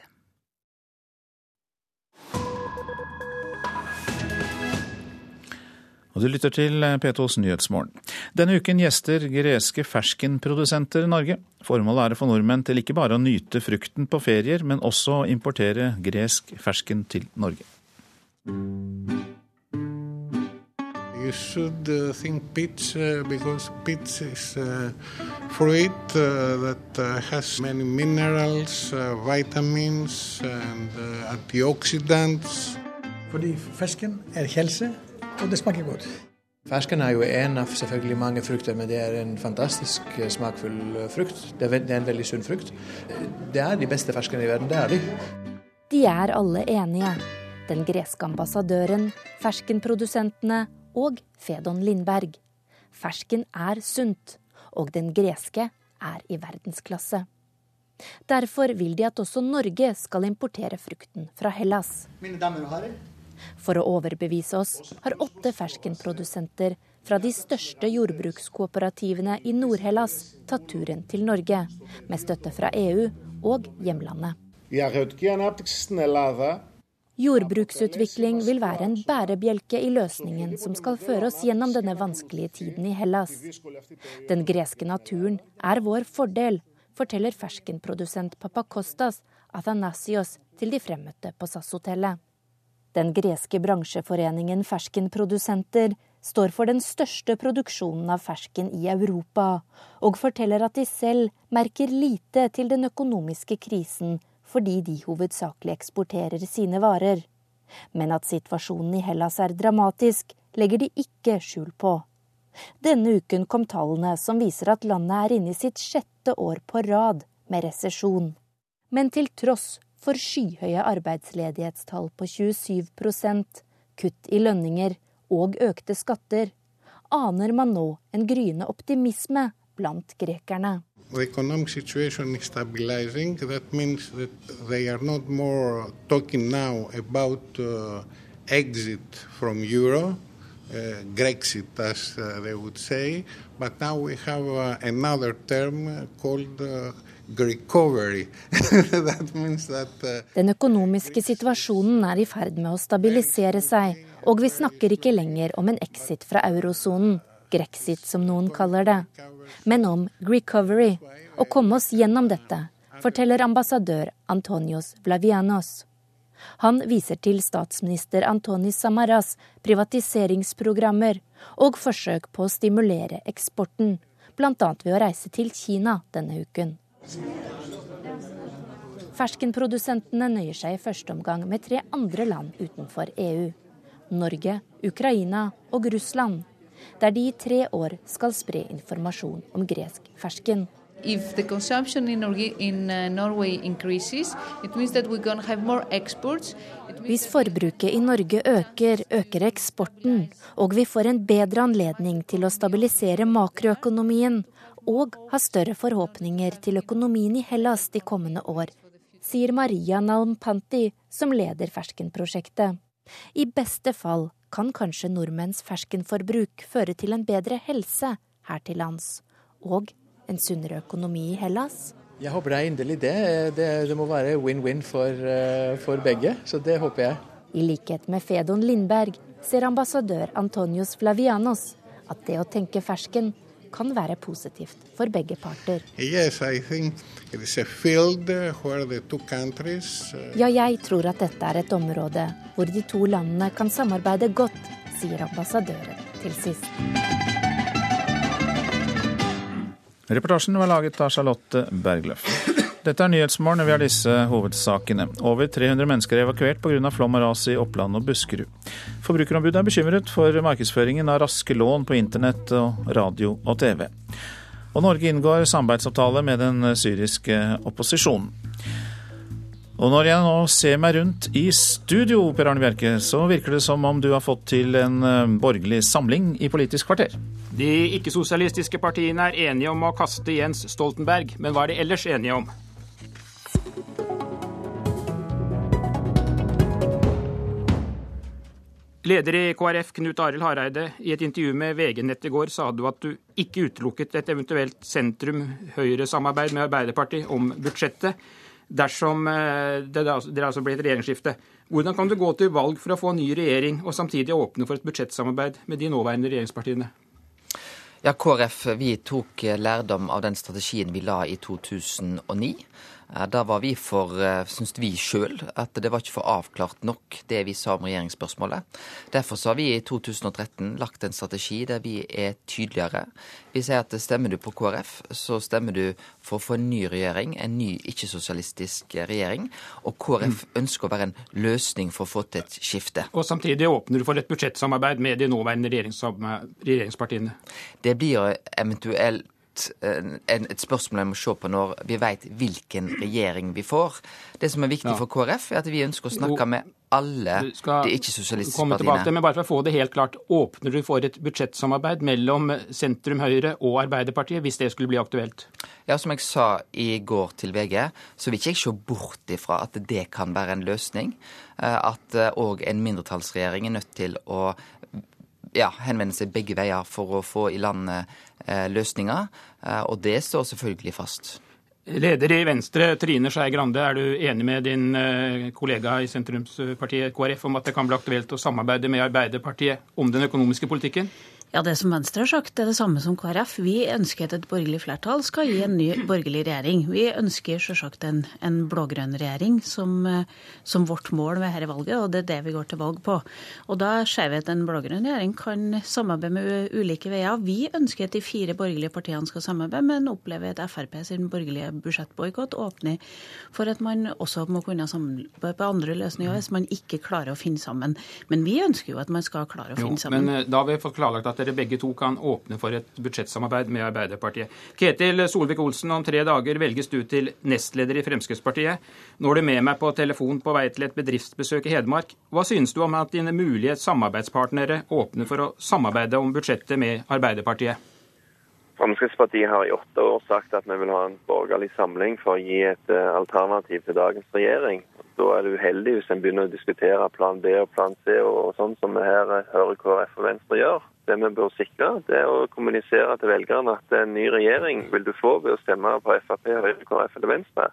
Og du lytter til P2s Nyhetsmorgen. Denne uken gjester greske ferskenprodusenter Norge. Formålet er å få nordmenn til ikke bare å nyte frukten på ferier, men også å importere gresk fersken til Norge. You should uh, think peach uh, because peach is uh, fruit that has many minerals, vitamins and antioxidants. Fordi fersken er helse, og det smaker godt. Fersken er jo en av selvfølgelig mange frukter, men det er en fantastisk smakfull frukt. Det er, en veldig sunn frukt. Det er de beste ferskene i verden, det er de. De er alle enige. Den greske ambassadøren, ferskenprodusentene og Fedon Lindberg. Fersken er sunt, og den greske er i verdensklasse. Derfor vil de at også Norge skal importere frukten fra Hellas. Mine damer og herrer. For å overbevise oss har åtte ferskenprodusenter fra de største jordbrukskooperativene i Nord-Hellas tatt turen til Norge, med støtte fra EU og hjemlandet. Jordbruksutvikling vil være en bærebjelke i løsningen som skal føre oss gjennom denne vanskelige tiden i Hellas. Den greske naturen er vår fordel, forteller ferskenprodusent Papakostas Athanasios til de fremmøtte på SAS-hotellet. Den greske bransjeforeningen Ferskenprodusenter står for den største produksjonen av fersken i Europa, og forteller at de selv merker lite til den økonomiske krisen fordi de hovedsakelig eksporterer sine varer. Men at situasjonen i Hellas er dramatisk, legger de ikke skjul på. Denne uken kom tallene som viser at landet er inne i sitt sjette år på rad med resesjon. Men til tross for skyhøye arbeidsledighetstall på 27% kutt i lønninger og økte skatter, aner man nå en gryende optimisme blant grekerne the economic situation is stabilizing. That means that they are not more talking now about uh, exit from euro, uh, Grexit as uh, they would say, but now we have uh, another term called uh, recovery. that means that uh, Den økonomiske situasjonen er i ferd med å stabilisere seg, og vi snakker ikke lenger om en exit fra eurosonen. Grexit som noen kaller det, men om recovery, å komme oss gjennom dette, forteller ambassadør Antonios Vlavianos. Han viser til statsminister Antonis Samaras privatiseringsprogrammer og forsøk på å stimulere eksporten, bl.a. ved å reise til Kina denne uken. Ferskenprodusentene nøyer seg i første omgang med tre andre land utenfor EU. Norge, Ukraina og Russland der de i tre år skal spre informasjon om gresk fersken. If the consumption in, in uh, Norway increases, it means that we're going to have more exports. Hvis forbruket i Norge øker, øker eksporten, og vi får en bedre anledning til å stabilisere makroøkonomien og ha større forhåpninger til økonomien i Hellas de kommende år, sier Maria Nalmpanti, som leder ferskenprosjektet. I beste fall kan kanskje nordmenns ferskenforbruk føre til en bedre helse her til lands, og en sunnere økonomi i Hellas? Jeg håper det er inderlig det. Det, det må være win-win for, eh, for, begge, så det håper jeg. I likhet med Fedon Lindberg ser ambassadør Antonios Flavianos at det å tenke fersken kan være positivt for begge parter. Yes, I think it is a field where the two countries uh, Ja, jeg tror at dette er et område hvor de to landene kan samarbeide godt, sier ambassadøren til sist. Reportasjen var laget av Charlotte Bergløff. Dette er Nyhetsmorgen, og vi har disse hovedsakene. Over 300 mennesker er evakuert pga. flom og ras i Oppland og Buskerud. Forbrukerombudet er bekymret for markedsføringen av raske lån på internett og radio og TV. Og Norge inngår samarbeidsavtale med den syriske opposisjonen. Og når jeg nå ser meg rundt i studio, Per Arne Bjerke, så virker det som om du har fått til en eh, borgerlig samling i Politisk kvarter. De ikke-sosialistiske partiene er enige om å kaste Jens Stoltenberg, men hva er de ellers enige om? Leder i KrF, Knut Arild Hareide, i et intervju med VG-nett i går sa du at du ikke utelukket et eventuelt sentrum-Høyre-samarbeid med Arbeiderpartiet om budsjettet dersom eh, det altså blir et regjeringsskifte. Hvordan kan du gå til valg for å få en ny regjering, og samtidig åpne for et budsjettsamarbeid med de nåværende regjeringspartiene? Ja, KrF vi tok lærdom av den strategien vi la i 2009. Da var vi for, eh, syns vi sjøl, at det var ikke for avklart nok det vi sa om regjeringsspørsmålet. Derfor så har vi i 2013 lagt en strategi der vi er tydeligere. Vi sier at stemmer du på KrF, så stemmer du for å få en ny regjering, en ny ikke-sosialistisk regjering. Og KrF Mm. ønsker å være en løsning for å få til et skifte. Og samtidig åpner du for et budsjettsamarbeid med de nåværende regjeringspartiene. Det blir eventuelt en, et spørsmål jeg må se på når vi vet hvilken regjering vi får. Det som er viktig Ja. for KrF, er at vi ønsker å snakke med alle de ikke-sosialistiske partiene. men bare for å få det helt klart, Åpner du for et budsjettsamarbeid mellom sentrum Høyre og Arbeiderpartiet, hvis det skulle bli aktuelt? Ja, Som jeg sa i går til VG, så vil ikke jeg se bort ifra at det kan være en løsning. Eh, At òg en mindretallsregjering er nødt til å ja, henvende seg begge veier for å få i land eh, løsninger. Eh, Og det står selvfølgelig fast. Leder i Venstre, Trine Skei Grande, er du enig med din eh, kollega i sentrumspartiet KrF om at det kan bli aktuelt å samarbeide med Arbeiderpartiet om den økonomiske politikken? Ja, Det som Venstre har sagt, er det samme som KrF. Vi ønsker at et borgerlig flertall skal gi en ny borgerlig regjering. Vi ønsker selvsagt en, en blå-grønn regjering som, som vårt mål ved dette valget, og det er det vi går til valg på. Og Da ser vi at en blå-grønn regjering kan samarbeide med ulike veier. Vi ønsker at de fire borgerlige partiene skal samarbeide, men opplever at Frp sin borgerlige budsjettboikott åpner for at man også må kunne samarbeide på andre løsninger hvis man ikke klarer å finne sammen. Men vi ønsker jo at man skal klare å finne sammen. men eh, da har vi fått klarlagt at dere begge to kan åpne for et budsjettsamarbeid med Arbeiderpartiet. Ketil Solvik-Olsen, om tre dager velges du til nestleder i Fremskrittspartiet. Nå er du med meg på telefon på vei til et bedriftsbesøk i Hedmark. Hva synes du om at dine mulige samarbeidspartnere åpner for å samarbeide om budsjettet med Arbeiderpartiet? Fremskrittspartiet har i åtte år sagt at vi vil ha en borgerlig samling for å gi et eh, alternativ til dagens regjering. Da er det uheldig hvis en begynner å diskutere plan B og plan C og sånn som vi her eh, hører KrF og Venstre gjør. Det vi bør sikre, det er å kommunisere til velgerne at en ny regjering vil du få ved å stemme på Frp, Høyre, KrF eller Venstre.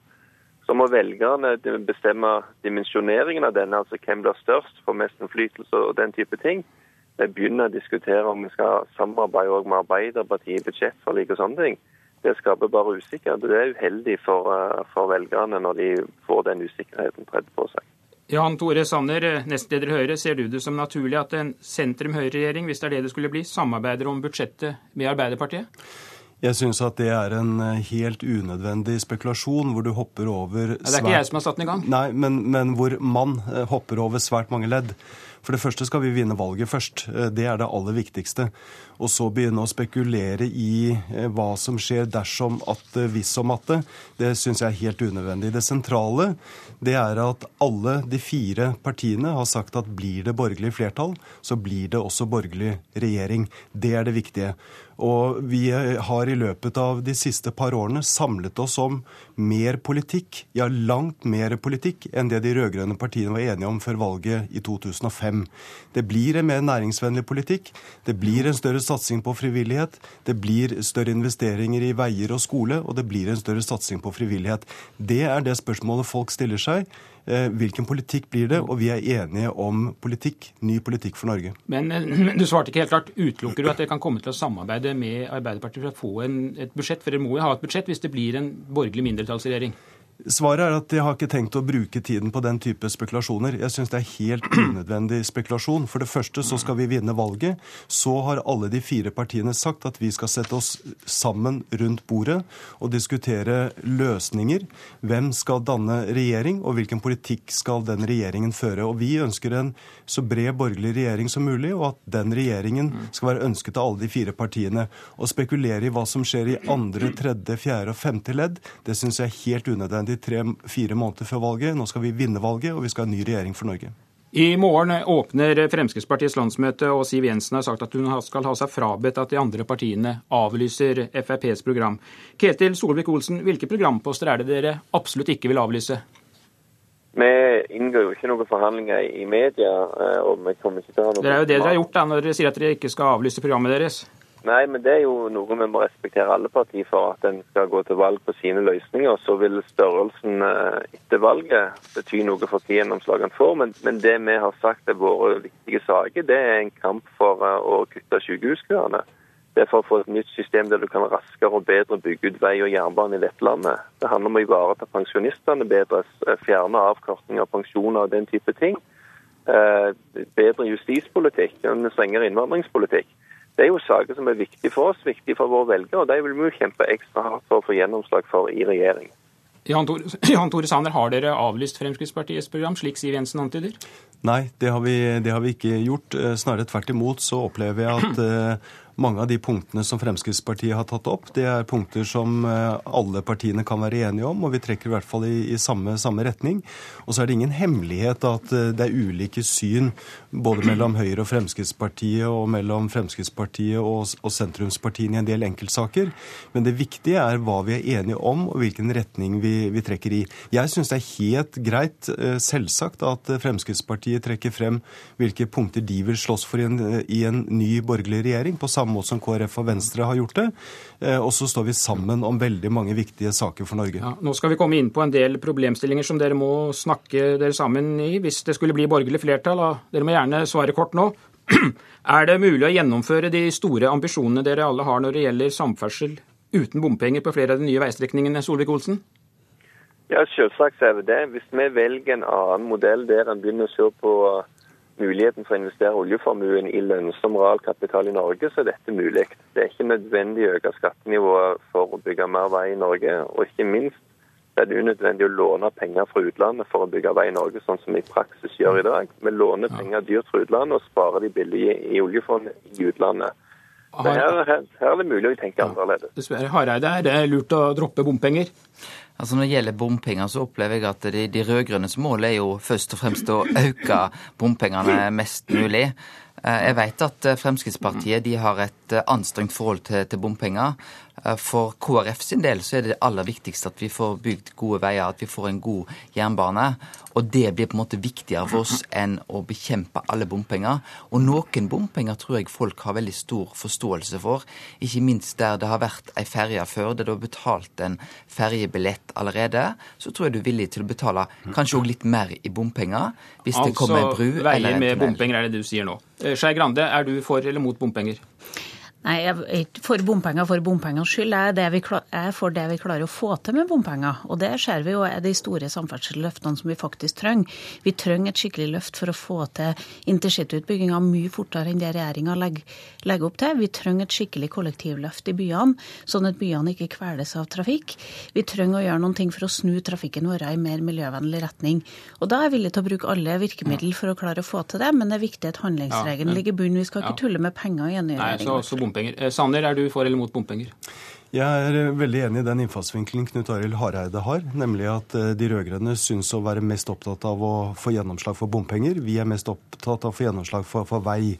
Så må velgerne bestemme dimensjoneringen av denne, altså hvem blir størst, får mest innflytelse og den type ting. Vi begynner å diskutere om vi skal samarbeide med Arbeiderpartiet i budsjettforlik og sånne ting. Det skaper bare usikkerhet. Det er uheldig for, eh, for velgerne når de får den usikkerheten tredd på seg. Jan Tore Sanner, nestleder i Høyre, ser du det som naturlig at en sentrum-Høyre-regjering, hvis det er det det skulle bli, samarbeider om budsjettet med Arbeiderpartiet? Jeg syns at det er en eh, helt unødvendig spekulasjon, hvor du hopper over Ja, det er ikke jeg som har satt den i gang. Nei, men, men hvor man eh, hopper over svært mange ledd. For det første skal vi vinne valget først. Eh, Det er det aller viktigste. Og så begynne å spekulere i eh, hva som skjer dersom at eh, hvis og matte, det, syns jeg er helt unødvendig. Det sentrale det er at alle de fire partiene har sagt at blir det borgerlig flertall, så blir det også borgerlig regjering. Det er det viktige. Og vi har i løpet av de siste par årene samlet oss om mer politikk, ja langt mer politikk, enn det de rød-grønne partiene var enige om før valget i 2005. Det blir en mer næringsvennlig politikk. Det blir en større satsing på frivillighet. Det blir større investeringer i veier og skole, og det blir en større satsing på frivillighet. Det er det spørsmålet folk stiller seg. Eh, hvilken politikk blir det? Og vi er enige om politikk, ny politikk for Norge. Men, men du svarte ikke helt klart. Utelukker du at dere kan komme til å samarbeide med Arbeiderpartiet for å få en, et budsjett? For dere må jo ha et budsjett hvis det blir en borgerlig mindretallsregjering? Svaret er at jeg har ikke tenkt å bruke tiden på den type spekulasjoner. Jeg syns det er helt unødvendig spekulasjon. For det første så skal vi vinne valget. Så har alle de fire partiene sagt at vi skal sette oss sammen rundt bordet og diskutere løsninger. Hvem skal danne regjering, og hvilken politikk skal den regjeringen føre. Og vi ønsker en så bred borgerlig regjering som mulig, og at den regjeringen skal være ønsket av alle de fire partiene. Å spekulere i hva som skjer i andre, tredje, fjerde og femte ledd, det syns jeg er helt unødvendig nødvendig tre-fire måneder før valget. Nå skal vi vinne valget, og vi skal ha en ny regjering for Norge. I morgen åpner Fremskrittspartiets landsmøte, og Siv Jensen har sagt at hun skal ha seg frabedt at de andre partiene avlyser FrPs program. Ketil Solvik-Olsen, hvilke programposter er det dere absolutt ikke vil avlyse? Vi inngår jo ikke noen forhandlinger i media. Eh, og vi kommer ikke til å ha noe... Det er jo det dere har gjort da, når dere sier at dere ikke skal avlyse programmet deres. Nei, men det er jo noe vi må respektere alle partier for, at en skal gå til valg på sine løsninger. Så vil størrelsen eh, etter valget bety noe for hva gjennomslag en får. Men, men, det vi har sagt er våre viktige saker, det er en kamp for eh, å kutte sykehuskøene. Det er for å få et nytt system der du kan raskere og bedre bygge ut vei og jernbane i dette landet. Det handler om å ivareta pensjonistene bedre, eh, fjerne avkorting av pensjoner og den type ting. Bedre justispolitikk, en strengere innvandringspolitikk. Det er jo saker som er viktige for oss, viktige for våre velgere, og de vil vi jo kjempe ekstra hardt for å få gjennomslag for i regjering. Jan Tore, Jan Tore Sanner, har dere avlyst Fremskrittspartiets program, slik Siv Jensen antyder? Nei, det har, vi, det har vi ikke gjort. Eh, snarere tvert imot så opplever jeg at eh, mange av de punktene som Fremskrittspartiet har tatt opp, det er punkter som eh, alle partiene kan være enige om, og vi trekker i hvert fall i, i samme, samme, retning. Og så er det ingen hemmelighet at det er ulike syn både mellom Høyre og Fremskrittspartiet og mellom Fremskrittspartiet og, og sentrumspartiene i en del enkeltsaker. Men det viktige er hva vi er enige om, og hvilken retning vi, vi trekker i. Jeg syns det er helt greit, eh, selvsagt, at Fremskrittspartiet trekker frem hvilke punkter de vil slåss for i en, i en ny borgerlig regjering. på samme måte som KrF og Venstre har gjort det. Eh, og så står vi sammen om veldig mange viktige saker for Norge. Ja, nå skal vi komme inn på en del problemstillinger som dere må snakke dere sammen i hvis det skulle bli borgerlig flertall. Dere må gjerne svare kort nå. Er det mulig å gjennomføre de store ambisjonene dere alle har når det gjelder samferdsel uten bompenger på flere av de nye veistrekningene, Solvik-Olsen? Ja, selvsagt er det det. Hvis vi velger en annen modell der en begynner å se på muligheten for å investere oljeformuen i lønnsom realkapital i Norge, så er dette mulig. Det er ikke nødvendig å øke skattenivået for å bygge mer vei i Norge. Og ikke minst er det unødvendig å låne penger fra utlandet for å bygge vei i Norge, sånn som vi i praksis gjør i dag. Vi låner penger dyrt fra utlandet og sparer de billige i oljefondet i utlandet. Her, her, her, er det mulig å tenke annerledes. Dessverre, Hareide, er det lurt å droppe bompenger? Altså Når det gjelder bompenger, så opplever jeg at de, de rød-grønnes mål er jo først og fremst å øke bompengene mest mulig. Eh, jeg vet at eh, Fremskrittspartiet de har et eh, anstrengt forhold til, til bompenger. Eh, for KrF sin del så er det aller viktigste at vi får bygd gode veier, at vi får en god jernbane. Og det blir på en måte viktigere for oss enn å bekjempe alle bompenger. Og noen bompenger tror jeg folk har veldig stor forståelse for. Ikke minst der det har vært ei ferje før, der du har betalt en ferjebillett allerede. Så tror jeg du er villig til å betale kanskje òg litt mer i bompenger hvis altså, det kommer ei bru eller en tunnel. Altså veier med bompenger er det du sier nå. Eh, Skei Grande, er du for eller mot bompenger? Nei, jeg er ikke for bompenger for bompengenes skyld. Jeg er, vi, jeg er, for det vi klarer å få til med bompenger. Og det ser vi jo er de store samferdselsløftene som vi faktisk trenger. Vi trenger et skikkelig løft for å få til intercityutbygginga mye fortere enn det regjeringa legger, legger, opp til. Vi trenger et skikkelig kollektivløft i byene, sånn at byene ikke kveles av trafikk. Vi trenger å gjøre noen ting for å snu trafikken vår i mer miljøvennlig retning. Og da er jeg villig til å bruke alle virkemidler for å klare å få til det, men det er viktig at handlingsregelen ligger i bunnen. Vi skal ikke tulle med penger i en ny regjering bompenger. Eh, Sanner, er du for eller mot bompenger? Jeg er eh, veldig enig i den innfallsvinkelen Knut Arild Hareide har, nemlig at eh, de rød-grønne syns å være mest opptatt av å få gjennomslag for bompenger. Vi er mest opptatt av å få gjennomslag for, for vei.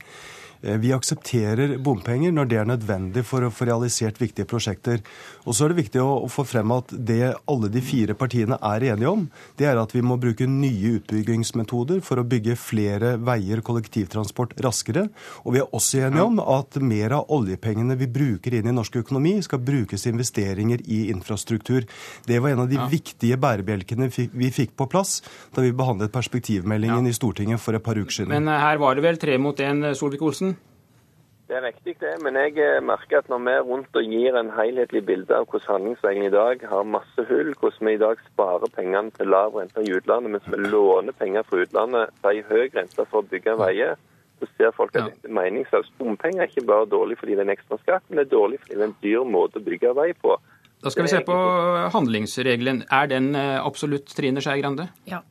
Eh, vi aksepterer bompenger når det er nødvendig for å få realisert viktige prosjekter. Og så er det viktig å få frem at det alle de fire partiene er enige om, det er at vi må bruke nye utbyggingsmetoder for å bygge flere veier, kollektivtransport, raskere. Og vi er også enige om at mer av oljepengene vi bruker inn i norsk økonomi, skal brukes i investeringer i infrastruktur. Det var en av de ja. viktige bærebjelkene vi fikk på plass da vi behandlet perspektivmeldingen ja. i Stortinget for et par uker siden. Men eh, her var det vel tre mot én, Solvik-Olsen? Det er riktig, det. Men jeg eh, merker at når vi er rundt og gir en helhetlig bilde av hvordan handlingsregelen i dag har masse hull, hvordan vi i dag sparer pengene til lav rente i utlandet, mens vi låner penger fra utlandet til høy rente for å bygge veier, så ser folk at dette er meningsløst. Bompenger er ikke bare dårlig fordi det er en ekstra skatt, men det er dårlig fordi det er en dyr måte å bygge vei på. Da skal vi se på handlingsregelen. Er den eh, absolutt Trine Skei Grande? Ja.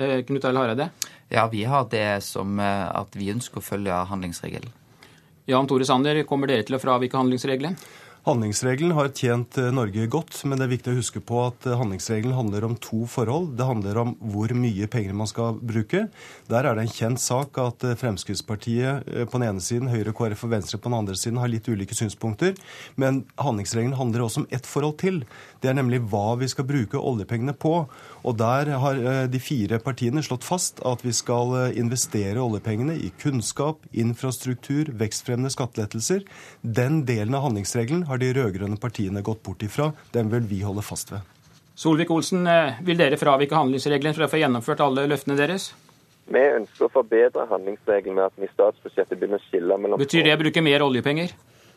Eh, Knut Arild Hareide? Ja, vi har det som at vi ønsker å følge handlingsregelen. Jan Tore Sanner, kommer dere til å fravike handlingsregelen? Handlingsregelen har tjent eh, Norge godt, men det er viktig å huske på at eh, handlingsregelen handler om to forhold. Det handler om hvor mye penger man skal bruke. Der er det en kjent sak at eh, Fremskrittspartiet på den ene siden, Høyre, KrF og Venstre på den andre siden har litt ulike synspunkter. Men handlingsregelen handler også om ett forhold til. Det er nemlig hva vi skal bruke oljepengene på. Og der har de fire partiene slått fast at vi skal investere oljepengene i kunnskap, infrastruktur, vekstfremmende skattelettelser. Den delen av handlingsregelen har de rød-grønne partiene gått bort ifra. Den vil vi holde fast ved. Solvik-Olsen, eh, vil dere fravike handlingsregelen for å få gjennomført alle løftene deres? Vi ønsker å forbedre handlingsregelen med at vi i statsbudsjettet begynner å skille mellom Betyr det å bruke mer oljepenger?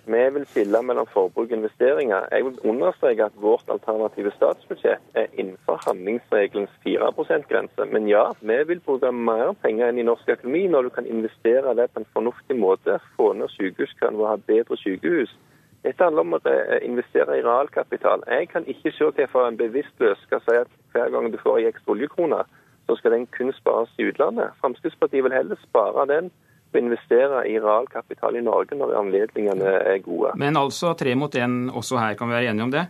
Vi vil skille mellom forbruk og investeringer. Jeg vil understreke at vårt alternative statsbudsjett er innenfor handlingsregelens 4 %-grense. Men ja, vi vil bruke mer penger enn i norsk økonomi når du kan investere det på en fornuftig måte. Få ned sykehuskøen og ha bedre sykehus. Dette handler om å investere i realkapital. Jeg kan ikke se hvorfor en bevisstløs skal si at hver gang du får en ekstra oljekrone, så skal den kun spares i utlandet. Fremskrittspartiet vil heller spare den og investere i realkapital i Norge når anledningene er gode. Men altså tre mot én også her, kan vi være enige om det?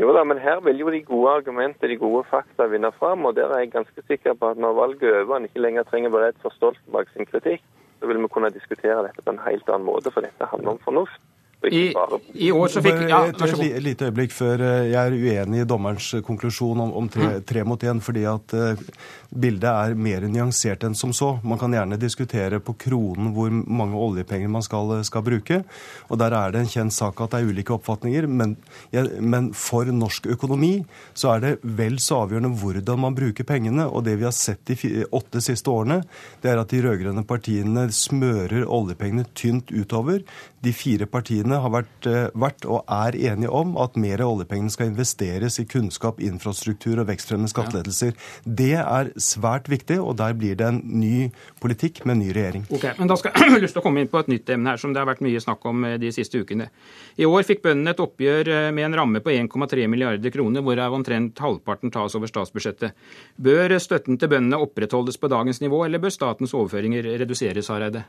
Jo da, men her vil jo de gode argumenter, de gode fakta vinne fram. Og der er jeg ganske sikker på at når valget er over en ikke lenger trenger å være redd for Stoltenberg sin kritikk, så vil vi kunne diskutere dette på en helt annen måte, for dette handler om fornuft. I, I, år så fikk ja, Et lite øyeblikk før eh, jeg er uenig i dommerens eh, konklusjon om, om tre, mm. tre, mot én, fordi at uh, bildet er mer nyansert enn som så. Man kan gjerne diskutere på kronen hvor mange oljepenger man skal, skal bruke. Og der er det en kjent sak at det er ulike oppfatninger. Men, ja, men, for norsk økonomi så er det vel så avgjørende hvordan man bruker pengene. Og det vi har sett de åtte siste årene, det er at de rød-grønne partiene smører oljepengene tynt utover. De fire partiene partiene har vært, eh, vært, og er enige om at mer av oljepengene skal investeres i kunnskap, infrastruktur og vekstfremmende skattelettelser. Ja. Det er svært viktig, og der blir det en ny politikk med en ny regjering. Ok, men Da skal jeg lyst til å komme inn på et nytt emne her, som det har vært mye snakk om eh, de siste ukene. I år fikk bøndene et oppgjør eh, med en ramme på 1,3 milliarder kroner, hvorav omtrent halvparten tas over statsbudsjettet. Bør støtten til bøndene opprettholdes på dagens nivå, eller bør statens overføringer reduseres, Hareide?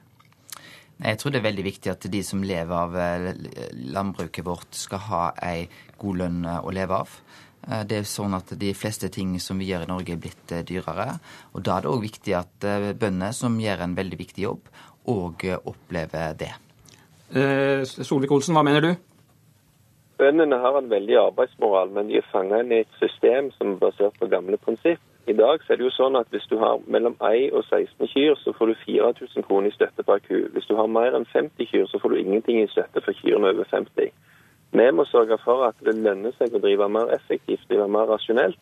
Jeg tror det er veldig viktig at de som lever av eh, landbruket vårt, skal ha ei god lønn eh, å leve av. Eh, det er sånn at De fleste ting som vi gjør i Norge, er blitt dyrere. og Da er det òg viktig at bøndene, som gjør en veldig viktig jobb, òg opplever det. Eh, Solvik-Olsen, hva mener du? Bøndene har en veldig arbeidsmoral, men de er fanget inn i et system som er basert på gamle prinsipp. I dag er det jo sånn at hvis du har mellom 1 og 16 kyr, så får du 4000 kroner i støtte per ku. Hvis du har mer enn 50 kyr, så får du ingenting i støtte for kyrne over 50. Vi må sørge for at det lønner seg å drive mer effektivt, drive mer rasjonelt.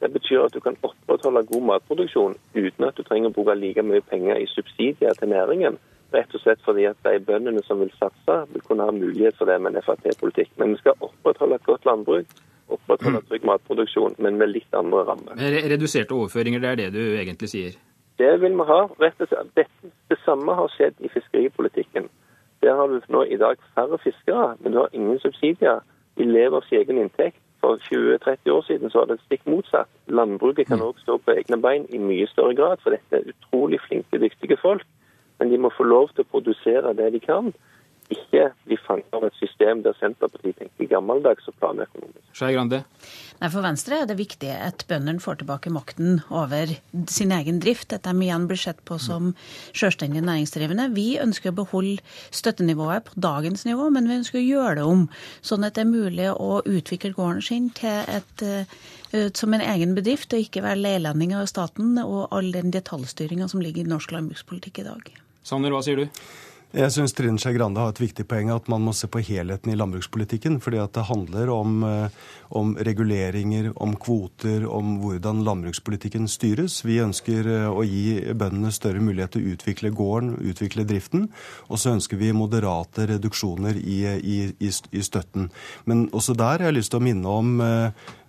Det betyr at du kan opprettholde god matproduksjon uten at du trenger å bruke like mye penger i subsidier til næringen. Rett og slett fordi at de bøndene som vil satse, vil kunne ha mulighet for det med en Frp-politikk. Men vi skal opprettholde et godt landbruk opprettholde trygg matproduksjon, men med litt andre rammer. Reduserte overføringer, det er det du egentlig sier? Det vil vi ha. rett og slett. Dette, det samme har skjedd i fiskeripolitikken. Der har du nå i dag færre fiskere, men du har ingen subsidier. De lever av sin egen inntekt. For 20-30 år siden så var det stikk motsatt. Landbruket kan òg stå på egne bein i mye større grad, for dette er utrolig flinke, dyktige folk. Men de må få lov til å produsere det de kan. Ikke bli fanget av et system der Senterpartiet tenker gammeldags og planøkonomisk. Skei Grande. Nei, For Venstre er det viktig at bøndene får tilbake makten over sin egen drift. At de igjen blir sett på som selvstendig næringsdrivende. Vi ønsker å beholde støttenivået på dagens nivå, men vi ønsker å gjøre det om. Sånn at det er mulig å utvikle gården sin til et, uh, som en egen bedrift, og ikke være leilending av staten og all den detaljstyringa som ligger i norsk landbrukspolitikk i dag. Sanner, hva sier du? Jeg syns Trine Skei Grande har et viktig poeng at man må se på helheten i landbrukspolitikken. fordi at det handler om, om, reguleringer, om kvoter, om hvordan landbrukspolitikken styres. Vi ønsker å gi bøndene større mulighet til å utvikle gården, utvikle driften. Og så ønsker vi moderate reduksjoner i, i, i, i støtten. Men også der har jeg lyst til å minne om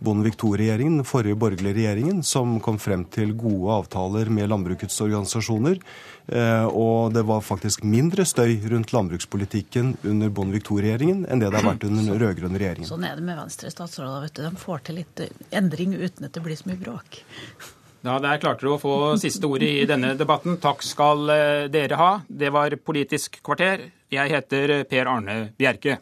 Bondevik II-regjeringen, den forrige borgerlige regjeringen, som kom frem til gode avtaler med landbrukets organisasjoner. Og det var faktisk mindre støy rundt landbrukspolitikken under Bondevik II-regjeringen enn det det har vært under den rød-grønne regjeringen. Sånn er det med Venstre-statsråder. vet du. De får til litt endring uten at det blir så mye bråk. Ja, Der klarte du å få siste ordet i denne debatten. Takk skal dere ha. Det var Politisk kvarter. Jeg heter Per Arne Bjerke.